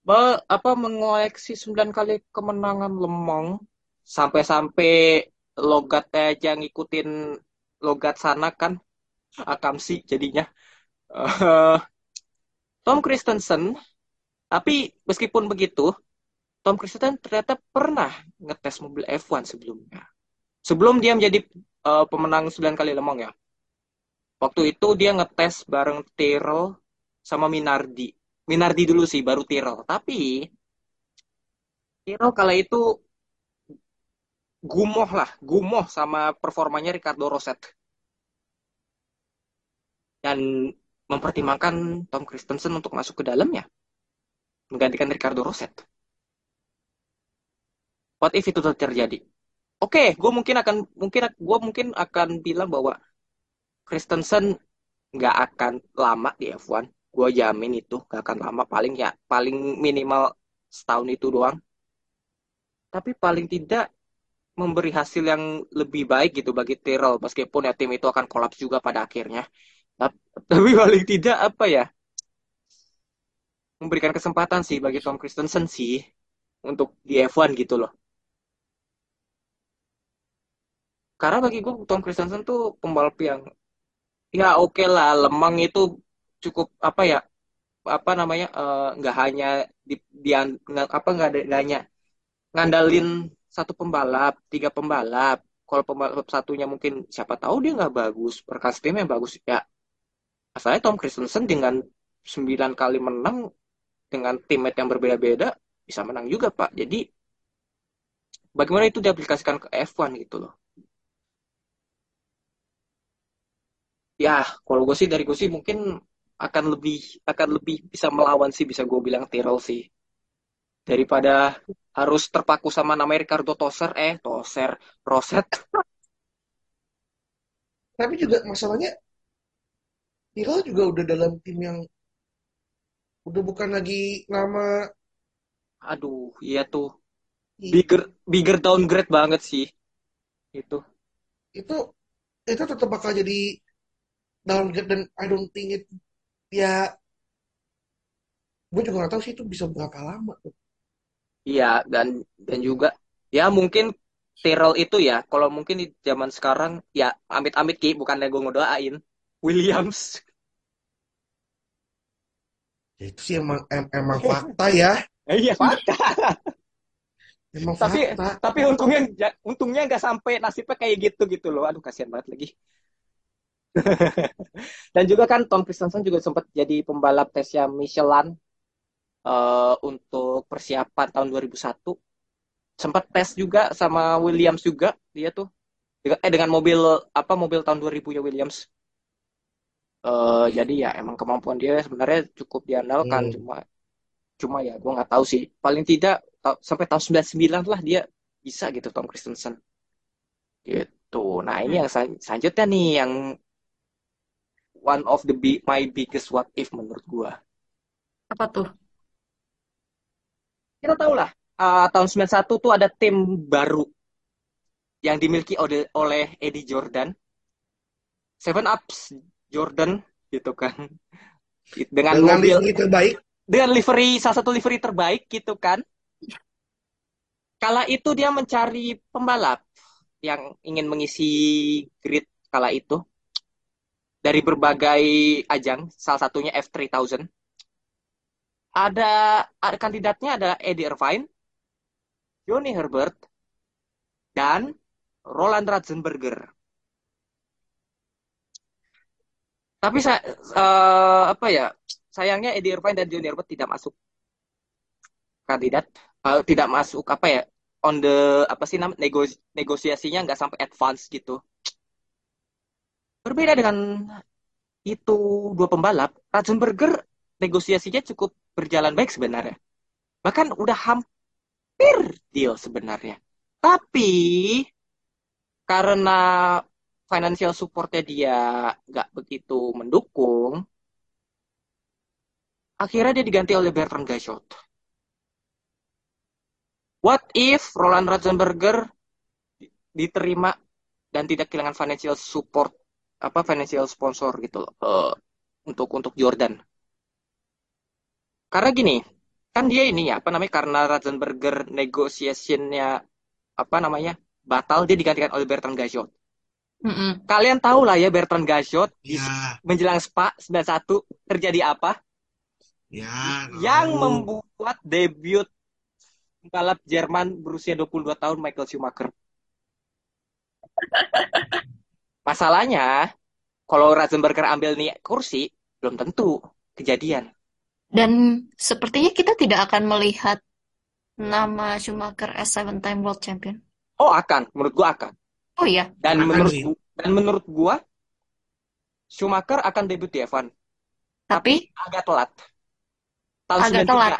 be- apa mengoleksi 9 kali kemenangan lemang sampai-sampai logatnya aja ngikutin logat sana kan akamsi jadinya. Eh, Tom Christensen Tapi meskipun begitu, Tom Christensen ternyata pernah ngetes mobil F1 sebelumnya. Sebelum dia menjadi eh, pemenang 9 kali Le Mans ya. Waktu itu dia ngetes bareng Tyrrell sama Minardi. Minardi dulu sih, baru Tyrrell. Tapi Tyrrell kala itu gumoh lah, gumoh sama performanya Ricardo Rosset. Dan mempertimbangkan Tom Christensen untuk masuk ke dalamnya menggantikan Ricardo Rosset. What if itu terjadi? Oke, gue mungkin akan mungkin gue mungkin akan bilang bahwa Christensen nggak akan lama di F1. Gue jamin itu nggak akan lama, paling ya paling minimal setahun itu doang. Tapi paling tidak memberi hasil yang lebih baik gitu bagi Tyrrell meskipun ya tim itu akan kolaps juga pada akhirnya. Tap- Tapi paling tidak apa ya? memberikan kesempatan sih bagi Tom Christensen sih untuk di F1 gitu loh. Karena bagi gue Tom Christensen tuh pembalap yang ya oke lah lemang itu cukup apa ya apa namanya eh, nggak hanya di, di apa nggak ada nggak hanya ngandalin satu pembalap tiga pembalap kalau pembalap satunya mungkin siapa tahu dia nggak bagus berkas timnya bagus ya asalnya Tom Christensen dengan sembilan kali menang dengan teammate yang berbeda-beda bisa menang juga Pak. Jadi bagaimana itu diaplikasikan ke F1 gitu loh. Ya, kalau gue sih dari gue sih mungkin akan lebih akan lebih bisa melawan sih bisa gue bilang Tyrrell sih. Daripada harus terpaku sama namanya Ricardo Toser eh Toser Roset
tapi juga masalahnya Tyrrell juga udah dalam tim yang udah bukan lagi nama
aduh iya tuh.
I-
bigger bigger downgrade banget sih. Itu
itu itu tetap bakal jadi downgrade dan I don't think it ya gue juga gak tahu sih itu bisa berapa lama tuh.
Iya, dan dan juga ya mungkin Tyrrell itu ya, kalau mungkin di zaman sekarang ya amit-amit Ki, bukannya gue ngedoain Williams.
Ya, itu sih emang em- emang fakta ya
Iya, fakta.
emang
Tapi
fakta
tapi untungnya untungnya nggak sampai nasibnya kayak gitu gitu loh. Aduh, kasihan banget lagi. Dan juga kan Tom Christensen juga sempat jadi pembalap tesnya Michelin eh, untuk persiapan tahun 2001. Sempat tes juga sama Williams juga dia tuh. Eh dengan mobil apa mobil tahun 2000 ya Williams. Eh, jadi ya emang kemampuan dia sebenarnya cukup diandalkan
Hmm.
cuma cuma ya gue nggak tahu sih paling tidak ta- sampai tahun 99 lah dia bisa gitu Tom Christensen gitu nah ini yang sel- selanjutnya nih yang one of the big, my biggest what if menurut gue
Apa tuh?
kita tahu lah uh, tahun 91 tuh ada tim baru yang dimiliki oleh, oleh Eddie Jordan. Seven Ups Jordan gitu kan. Dengan
dengan
mobil
livery terbaik.
Dengan livery salah satu livery terbaik gitu kan. Kala itu dia mencari pembalap yang ingin mengisi grid kala itu dari berbagai ajang, salah satunya F3000. Ada, kandidatnya ada Eddie Irvine, Johnny Herbert, dan Roland Ratzenberger. Tapi saya eh, apa ya? Sayangnya Eddie Irvine dan Johnny Herbert tidak masuk kandidat, Eh, tidak masuk apa ya? On the apa sih namanya negos- negosiasinya nggak sampai advance gitu. Berbeda dengan itu dua pembalap, Ratzenberger negosiasinya cukup berjalan baik sebenarnya. Bahkan udah hampir deal sebenarnya. Tapi karena financial supportnya dia nggak begitu mendukung, akhirnya dia diganti oleh Bertrand Gachot. What if Roland Ratzenberger diterima dan tidak kehilangan financial support apa financial sponsor gitu loh eh, untuk untuk Jordan. Karena gini, kan dia ini ya apa namanya karena Ratzenberger negotiationnya apa namanya batal dia digantikan oleh Bertrand Gachot.
Mm-mm.
Kalian tahu lah ya Bertrand Gachot di
Ya,
menjelang Spa 91 terjadi apa?
ya,
Yang
tahu.
membuat debut pembalap Jerman berusia 22 tahun Michael Schumacher. Masalahnya, kalau Ratzenberger ambil nih kursi, belum tentu kejadian.
Dan sepertinya kita tidak akan melihat nama Schumacher as seven-time world champion.
Oh akan, menurut gua akan.
Oh iya,
Dan
Akan
menurut
sih.
gua, dan menurut gua Schumacher akan debut di F1,
tapi
agak telat. Tahun
Agak
93.
telat.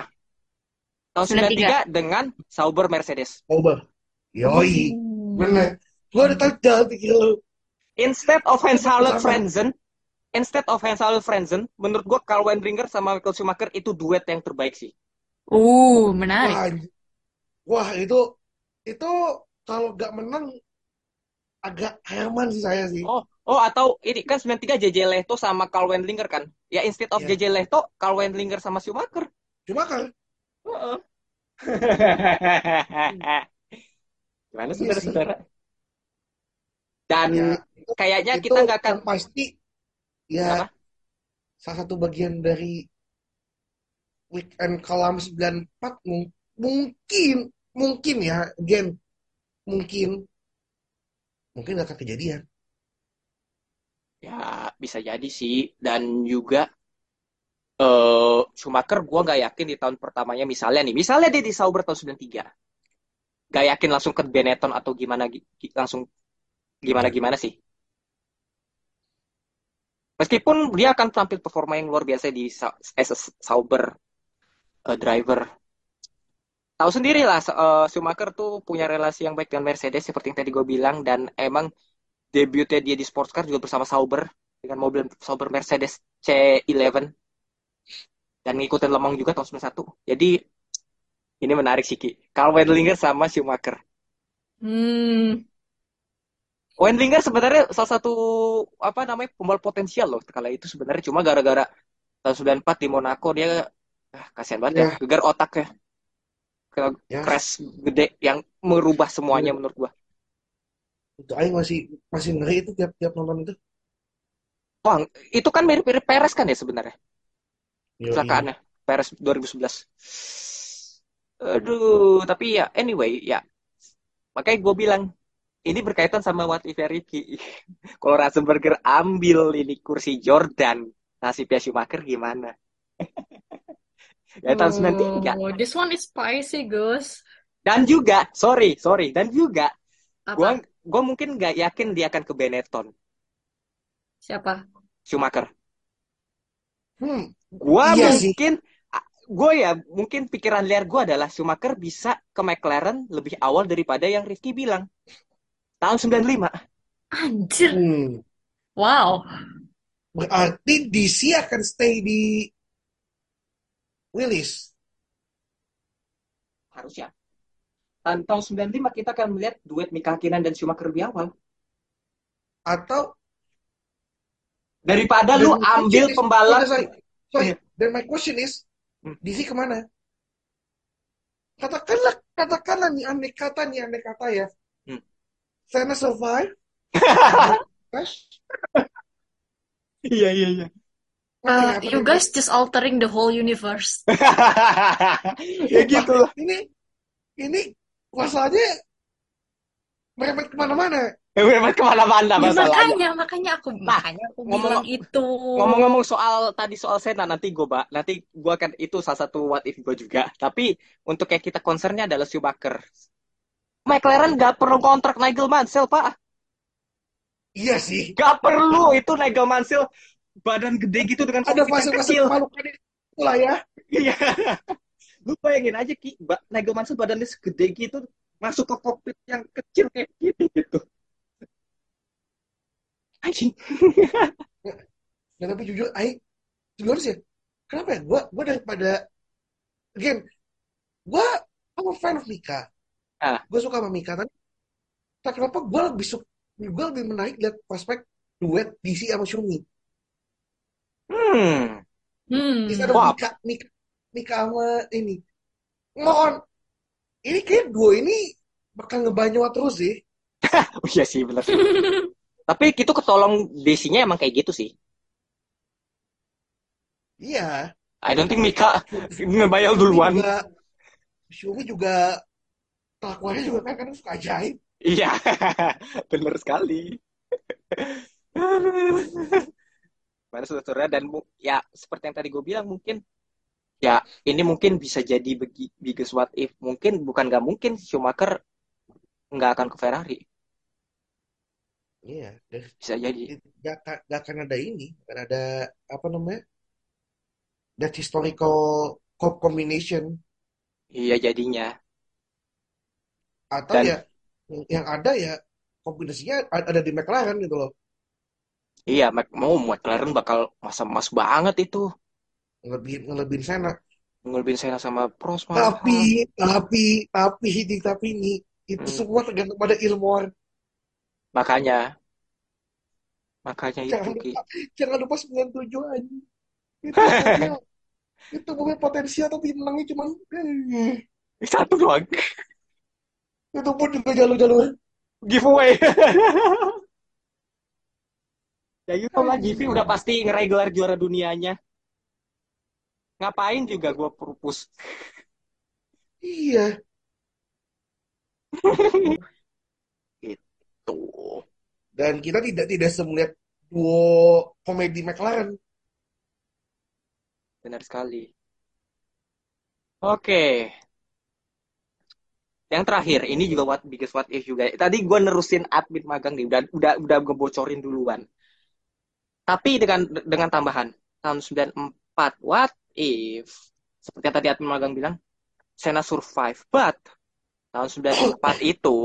Tahun 93 dengan Sauber Mercedes.
Coba. Yoi.
Hmm.
Bener. Gua udah tahu jalan pikir lu.
Instead of Hans-Harald
Sama.
Frenzen, instead of Hans-Harald Frenzen, menurut gua Karl Wendlinger sama Michael Schumacher itu duet yang terbaik sih.
Uh, menarik.
Wah, wah itu itu kalau nggak menang agak Herman sih saya sih.
Oh, oh atau ini kan 93 JJ Lehto sama Karl Wendlinger kan? Ya instead of
Iya.
JJ Lehto, Karl Wendlinger sama Schumacher.
Cuma kan
Heeh. Gimana
Iya
saudara-saudara? Dan
ya
kayaknya
itu
kita nggak akan
pasti ya salah satu bagian dari weekend kolam 94 mung- mungkin mungkin ya again mungkin mungkin nggak akan kejadian.
ya bisa jadi sih dan juga eh Schumacher gua nggak yakin di tahun pertamanya misalnya nih, misalnya dia di Sauber tahun 93. Gak yakin langsung ke Benetton atau gimana gi- gi- langsung gimana gimana sih. Meskipun dia akan tampil performa yang luar biasa di as a Sauber eh, driver. Tahu sendiri lah, eh, Schumacher tuh punya relasi yang baik dengan Mercedes seperti yang tadi gue bilang dan emang debutnya dia di sports car juga bersama Sauber dengan mobil Sauber Mercedes C11 dan ngikutin Le Mans juga tahun 91. Jadi ini menarik sih Ki. Karl Wendlinger sama Schumacher.
Hmm.
Wendlinger sebenarnya salah satu apa namanya pembalap potensial loh kala itu sebenarnya cuma gara-gara tahun 94 di Monaco dia ah, kasihan banget ya,
Ya.
gegar otaknya ke
Ya,
crash gede yang merubah semuanya menurut gua.
itu aing masih masih ngeri itu tiap-tiap nonton itu.
Wah, itu kan mirip-mirip Perez kan ya sebenarnya kecelakaannya Perez 2011. Aduh, tapi ya anyway ya makanya gue bilang ini berkaitan sama what if Ricky. Kalau Ratzenberger ambil ini kursi Jordan, nasibnya Schumacher gimana? ya tahun 93.
Oh, this one is spicy, Gus.
Dan juga, sorry, sorry, dan juga gua
Apa?
gua mungkin nggak yakin dia akan ke Benetton,
Siapa?
Schumacher.
Hmm,
Gua
Iya
mungkin gue ya mungkin pikiran liar gue adalah Schumacher bisa ke McLaren lebih awal daripada yang Rifki bilang. Tahun 95.
Anjir.
hmm.
Wow.
Berarti DC akan stay di Willis.
Harusnya. Dan tahun 95 kita akan melihat duet Mika Hakkinen dan Schumacher lebih awal.
Atau
Daripada
Dan
lu ambil
is-
pembalap
Sorry, sorry.
Iya.
Dan my question is,
Hmm.
DC ke mana? katakanlah katakanlah nih andai kata nih andai kata ya Sena survive
Iya iya iya.
Uh, you guys just altering the whole universe.
ya gitu loh.
ini ini masalahnya merembet ke mana-mana
Memang ke mana-mana
Ya
masalahnya.
makanya, makanya aku
Nah,
makanya aku
ngomong
bilang itu.
ngomong-ngomong soal tadi soal Sena nanti gue bak nanti gue akan itu salah satu what if gue juga. Tapi untuk yang kita concernnya adalah Schumacher. McLaren gak perlu kontrak Nigel Mansell pak.
iya sih
Gak perlu itu Nigel Mansell badan gede gitu dengan
ada fase-fase
kecil.
memalukan itu lah ya
Iya. Lu bayangin aja Ki, Nigel Mansell badannya segede gitu masuk ke kokpit yang kecil kayak gini gitu. Anjing.
Ya, tapi jujur, Aing, jujur sih, kenapa ya? Gue gue daripada, again, gue I'm a fan of Mika.
Ah.
Gue suka sama Mika, tapi tak kenapa gue lebih suka, gue lebih menarik lihat prospek duet DC sama Shumi.
Hmm.
Hmm.
Of
Wah.
Mika, Mika, Mika sama ini. Ngon, ini kayak dua ini bakal ngebanyawa terus sih.
Oh iya sih bener. Tapi itu ketolong DC-nya emang kayak gitu sih.
Iya.
I don't think Mika ngebayal
Shumi
duluan.
juga, Shumi juga kelakuannya juga kan kadang suka ajaib.
Iya, bener sekali. Mana saudara dan ya seperti yang tadi gue bilang mungkin ya ini mungkin bisa jadi biggest what if. Mungkin bukan nggak mungkin Schumacher nggak akan ke Ferrari.
Iya,
bisa jadi.
gak, gak, gak akan ada ini, gak ada apa namanya, that historical co- combination.
Iya jadinya
atau
Dan-
ya yang, yang ada ya kombinasinya ada di McLaren gitu loh,
iya Mac- mau McLaren bakal masa emas banget itu
ngelebihin ngelebihin Senna.
ngelebihin Senna sama Prost malah.
Tapi tapi tapi ini tapi ini itu
Hmm.
semua tergantung pada ilmuwan.
makanya makanya itu
Jangan
Ki.
lupa jangan lupa 97 aja. Itu itu mobil potensial tapi menangnya cuma eh,
satu doang
itu pun juga jalur-jalur
giveaway. Ya gitu lah Givi udah pasti ngeregelar juara dunianya. Ngapain juga gue purpus
iya.
Tuh
dan kita tidak tidak semelihat duo komedi McLaren.
Benar sekali. Oke yang terakhir ini juga what biggest what if juga. Tadi gue nerusin admin magang nih udah udah udah ngebocorin duluan. Tapi dengan dengan tambahan tahun 94 what if seperti yang tadi admin magang bilang Senna survive. But tahun 94 itu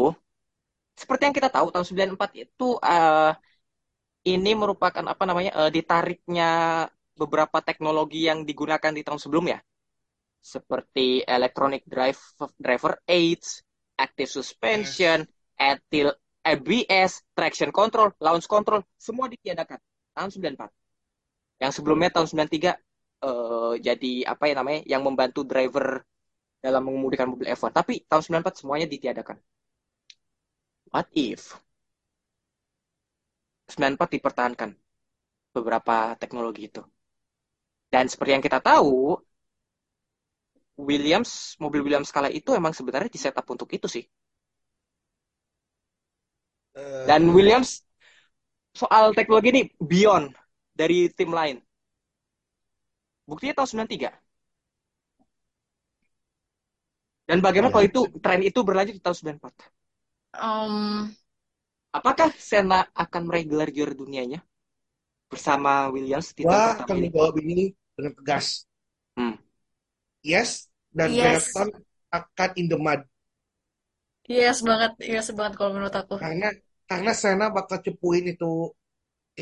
seperti yang kita tahu tahun 94 itu eh, ini merupakan apa namanya eh, ditariknya beberapa teknologi yang digunakan di tahun sebelumnya seperti electronic drive driver aids, active suspension, etil ABS, traction control, launch control, semua ditiadakan tahun 94. Yang sebelumnya tahun 93 eh, jadi apa ya namanya yang membantu driver dalam mengemudikan mobil F1. Tapi tahun 94 semuanya ditiadakan. What if 94 dipertahankan beberapa teknologi itu. Dan seperti yang kita tahu, Williams, mobil Williams kala itu emang sebenarnya disetup untuk itu sih.
Eh,
Dan Williams soal teknologi ini beyond dari tim lain. Buktinya tahun 93. Dan bagaimana kalau itu tren itu berlanjut di tahun 94?
Um,
Apakah Senna akan meraih gelar juara dunianya bersama Williams di tahun pertama
akan
ini?
menjawab ini dengan tegas.
Hmm.
Yes, dan
Yes.
Benetton akan in the mud.
yes banget, yes banget kalau menurut aku.
Karena karena Senna bakal cepuin itu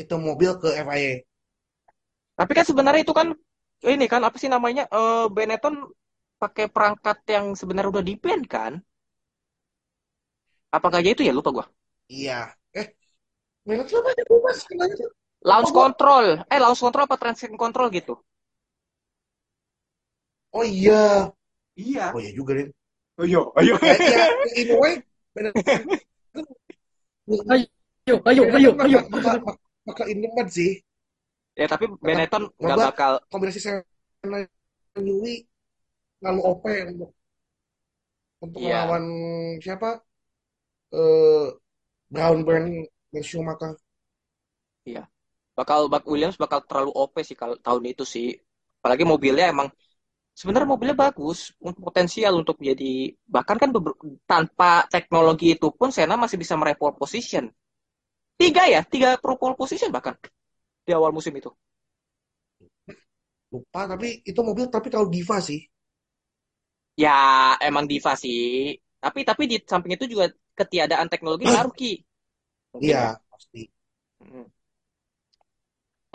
itu mobil ke FIA.
Tapi kan sebenarnya itu kan ini kan apa sih namanya eh Benetton pakai perangkat yang sebenarnya udah di-ban kan? Apakah aja itu ya lupa gua.
Iya. Eh, Benetton apa ya? Lupa sebenarnya.
Launch
Oh, gua-
control. Eh launch control apa traction control gitu?
Oh iya.
Iya.
Oh iya juga deh.
Ayo, ayo.
Ya, in a way,
Ayo, ayo, ayo,
Benetton
ayo.
in demand sih.
Ya tapi Benetton nggak bakal
kombinasi Serena Yui lalu OP untuk untuk
Iya.
melawan siapa? Eh Brown Brand dan Schumacher.
bakal bak Williams bakal terlalu OP sih kalau tahun itu sih. Apalagi mobilnya emang sebenarnya mobilnya bagus, untuk potensial untuk jadi bahkan kan tanpa teknologi itu pun Senna masih bisa meraih pole position. Tiga ya, tiga pro pole position bahkan di awal musim itu.
Lupa tapi itu mobil tapi kalau diva sih.
Ya emang diva sih. Tapi tapi di samping itu juga ketiadaan teknologi ngaruh Ki. Mungkin
Iya, pasti.
Mm.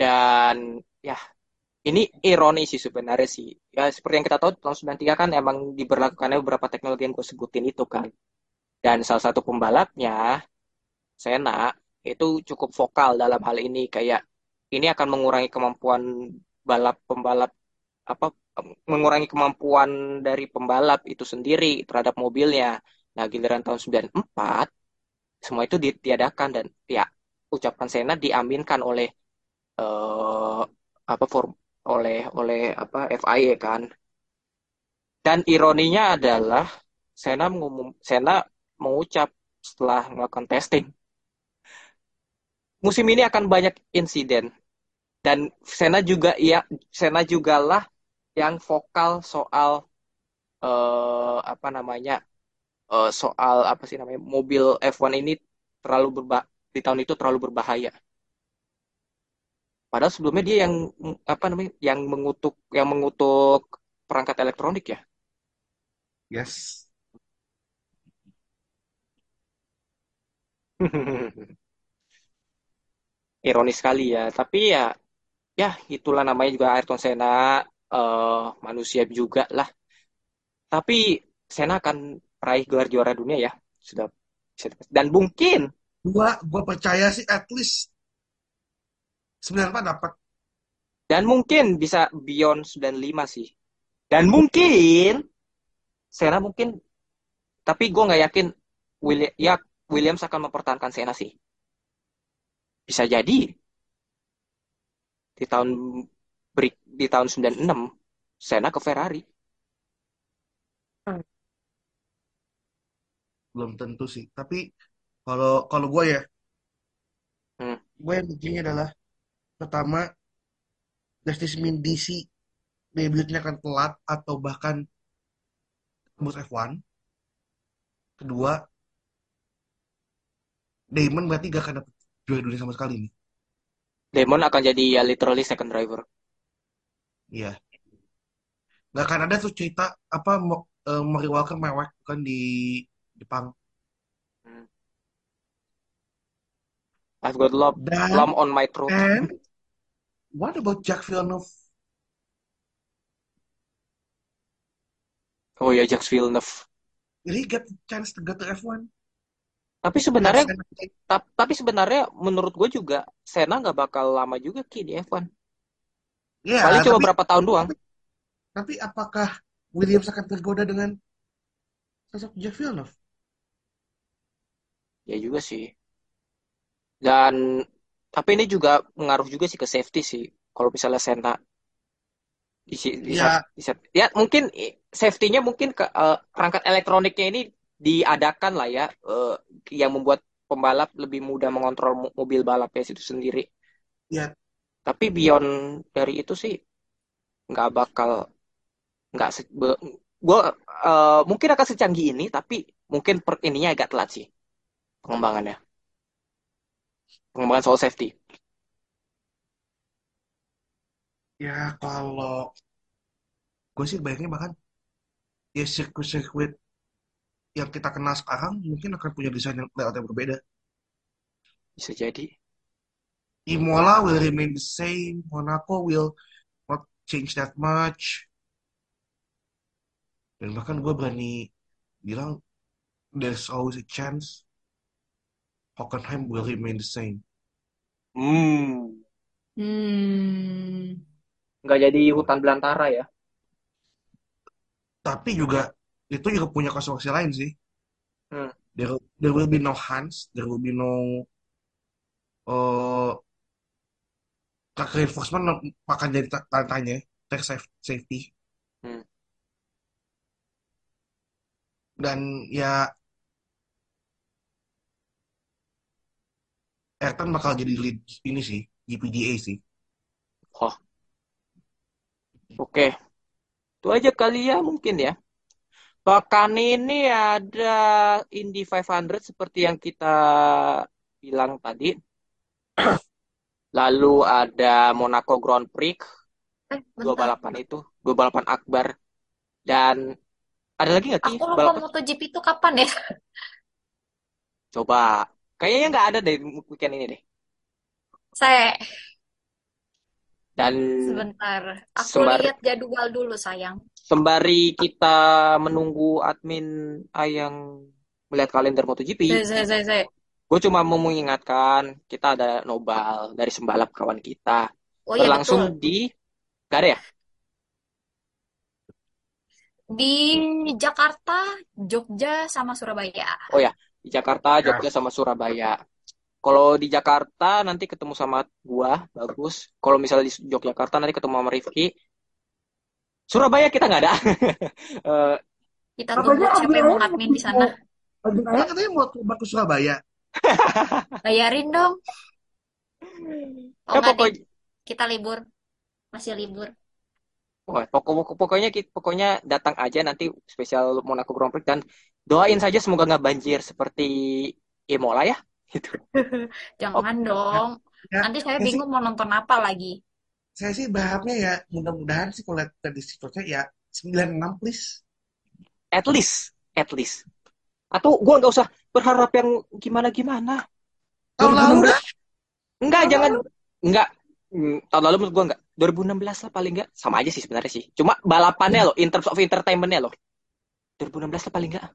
Dan ya ini ironi sih sebenarnya sih. Ya seperti yang kita tahu tahun 93 kan emang diberlakukannya beberapa teknologi yang gue sebutin itu kan. Dan salah satu pembalapnya Senna itu cukup vokal dalam hal ini kayak ini akan mengurangi kemampuan balap pembalap apa mengurangi kemampuan dari pembalap itu sendiri terhadap mobilnya. Nah, giliran tahun 94 semua itu ditiadakan dan ya ucapan Senna diaminkan oleh eh apa form oleh oleh apa FIA kan. Dan ironinya adalah Senna mengumum Senna mengucap setelah melakukan testing musim ini akan banyak insiden dan Senna juga ya Senna jugalah yang vokal soal eh apa namanya eh, soal apa sih namanya mobil F1 ini terlalu berba di tahun itu terlalu berbahaya. Padahal sebelumnya dia yang apa namanya yang mengutuk yang mengutuk perangkat elektronik ya.
Yes.
Ironis sekali ya, tapi ya ya itulah namanya juga Ayrton Senna eh, manusia juga lah. Tapi Senna akan raih gelar juara dunia ya, sudah dan mungkin
Gua gua percaya sih at least 94 dapat.
dan mungkin bisa beyond 95 sih. Dan mungkin Senna mungkin tapi gue nggak yakin William ya Williams akan mempertahankan Senna sih. Bisa jadi di tahun beri- di tahun 96 Senna ke Ferrari.
Belum tentu sih. Tapi kalau kalau gue ya,
Hmm.
gue yang mikirnya adalah pertama Justice Mindisi debutnya akan telat atau bahkan tembus F1. Kedua, Damon berarti gak akan dapat juara dunia sama sekali nih.
Damon akan jadi ya literally second driver.
Iya. Gak akan ada tuh cerita apa Mo- eh, Murray Walker mewek kan di Jepang.
I've got
Dan
lump on my throat.
and what about Jack Villeneuve?
Oh ya Jacques Villeneuve.
He get the chance to go to F1?
Tapi sebenarnya ta- tapi sebenarnya menurut gue juga Senna nggak bakal lama juga Ki di F1.
Ya,
Paling cuma
tapi
berapa tahun doang.
tapi apakah Williams akan tergoda dengan sosok Jack Villeneuve?
Ya juga sih. Dan tapi ini juga mengaruh juga sih ke safety sih. Kalau misalnya Senna di, di
Ya,
di saat- ya mungkin safety-nya mungkin ke eh, perangkat elektroniknya ini diadakan lah ya eh, yang membuat pembalap lebih mudah mengontrol mo- mobil balapnya itu sendiri.
ya
Tapi beyond dari itu sih nggak bakal nggak se- be- gua eh, mungkin akan secanggih ini tapi mungkin per ininya agak telat sih pengembangannya. Pengembangan soal safety.
ya kalau gue sih bayangnya bahkan ya sirkuit-sirkuit yang kita kenal sekarang mungkin akan punya desain yang layout yang berbeda.
Bisa jadi.
Imola will remain the same, Monaco will not change that much. Dan bahkan gue berani bilang there's always a chance Hockenheim will remain the same.
Hmm.
Hmm.
Nggak jadi hutan belantara ya.
Tapi juga itu juga punya konsekuensi lain sih.
Hmm.
There, there will be no Hans, there will be no uh, reinforcement akan jadi ta- tanya tech saf- safety
Hmm.
dan ya Ayrton bakal jadi lead ini sih GPDA sih.
Oh, oke. Itu aja kali ya mungkin ya. Pekan ini ada Indy 500 seperti yang kita bilang tadi. Lalu ada Monaco Grand Prix,
Eh,
dua balapan itu, dua balapan akbar. Dan ada lagi nggak sih
Aku lupa
balapan?
MotoGP itu kapan ya?
Coba. Kayaknya nggak ada deh weekend ini deh.
Saya
Dan
sebentar. Aku
sembari
lihat jadwal dulu, sayang.
sembari kita menunggu admin Ayang melihat kalender MotoGP,
Saya, saya, saya,
gue cuma mau mengingatkan kita ada nobal dari sembalap kawan kita
Oh iya betul.
berlangsung di gak ada ya?
Di Jakarta, Jogja, sama Surabaya.
Oh ya, di Jakarta,
Ya,
Jogja sama Surabaya. Kalau di Jakarta nanti ketemu sama gua, bagus. Kalau misalnya di Yogyakarta nanti ketemu sama Rifki. Surabaya kita nggak ada. Eh,
Kita tunggu siapa yang mau admin di sana.
Ayang katanya mau coba ke Surabaya.
Bayarin dong. Oh
ya pokoknya,
kita libur. Masih libur.
Wah, pokok, pokoknya kita- pokoknya datang aja nanti spesial Monaco Grand Prix dan doain saja semoga nggak banjir seperti Imola ya. Gitu.
Jangan
Ya,
dong.
ya,
Nanti saya
ya sih,
bingung mau nonton apa lagi.
saya sih berharapnya ya mudah-mudahan sih kalau lihat tadi situasinya ya 96 please.
at least, at least. Atau gua nggak usah berharap yang gimana-gimana.
Tahun lalu
2016
dah,
enggak
tahun
jangan
lalu.
enggak Hmm, tahun lalu menurut gua enggak 2016 lah paling enggak sama aja sih sebenarnya sih cuma balapannya loh in terms of entertainmentnya loh 2016 lah paling enggak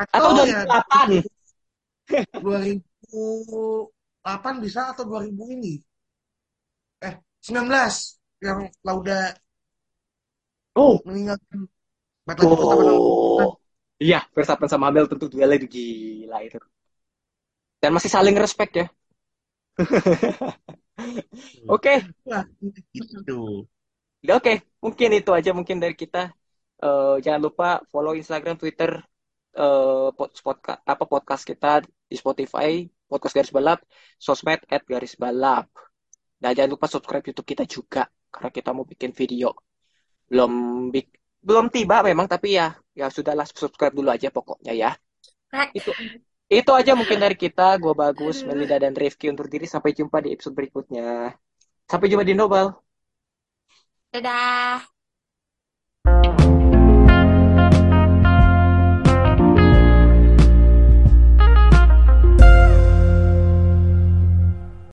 atau
Atau ya
2008
2008 bisa atau 2000 ini. Eh, 19 yang Lauda
oh.
meninggalkan dalam
oh. Iya Verstappen sama Hamilton tuh duelnya itu gila itu. Dan masih saling respect ya. Oke.
Gitu.
Ya, Oke, mungkin itu aja mungkin dari kita. Eh, jangan lupa follow Instagram, Twitter, eh, pod- podca- apa podcast kita di Spotify, podcast garis balap, sosmed at garis balap. Dan jangan lupa subscribe YouTube kita juga karena kita mau bikin video. Belum bik- belum tiba memang tapi ya ya sudahlah subscribe dulu aja pokoknya ya. Itu itu aja mungkin dari kita. Gue bagus, Melinda dan Rifki undur diri. Sampai jumpa di episode berikutnya. Sampai jumpa di Nobel.
Dadah.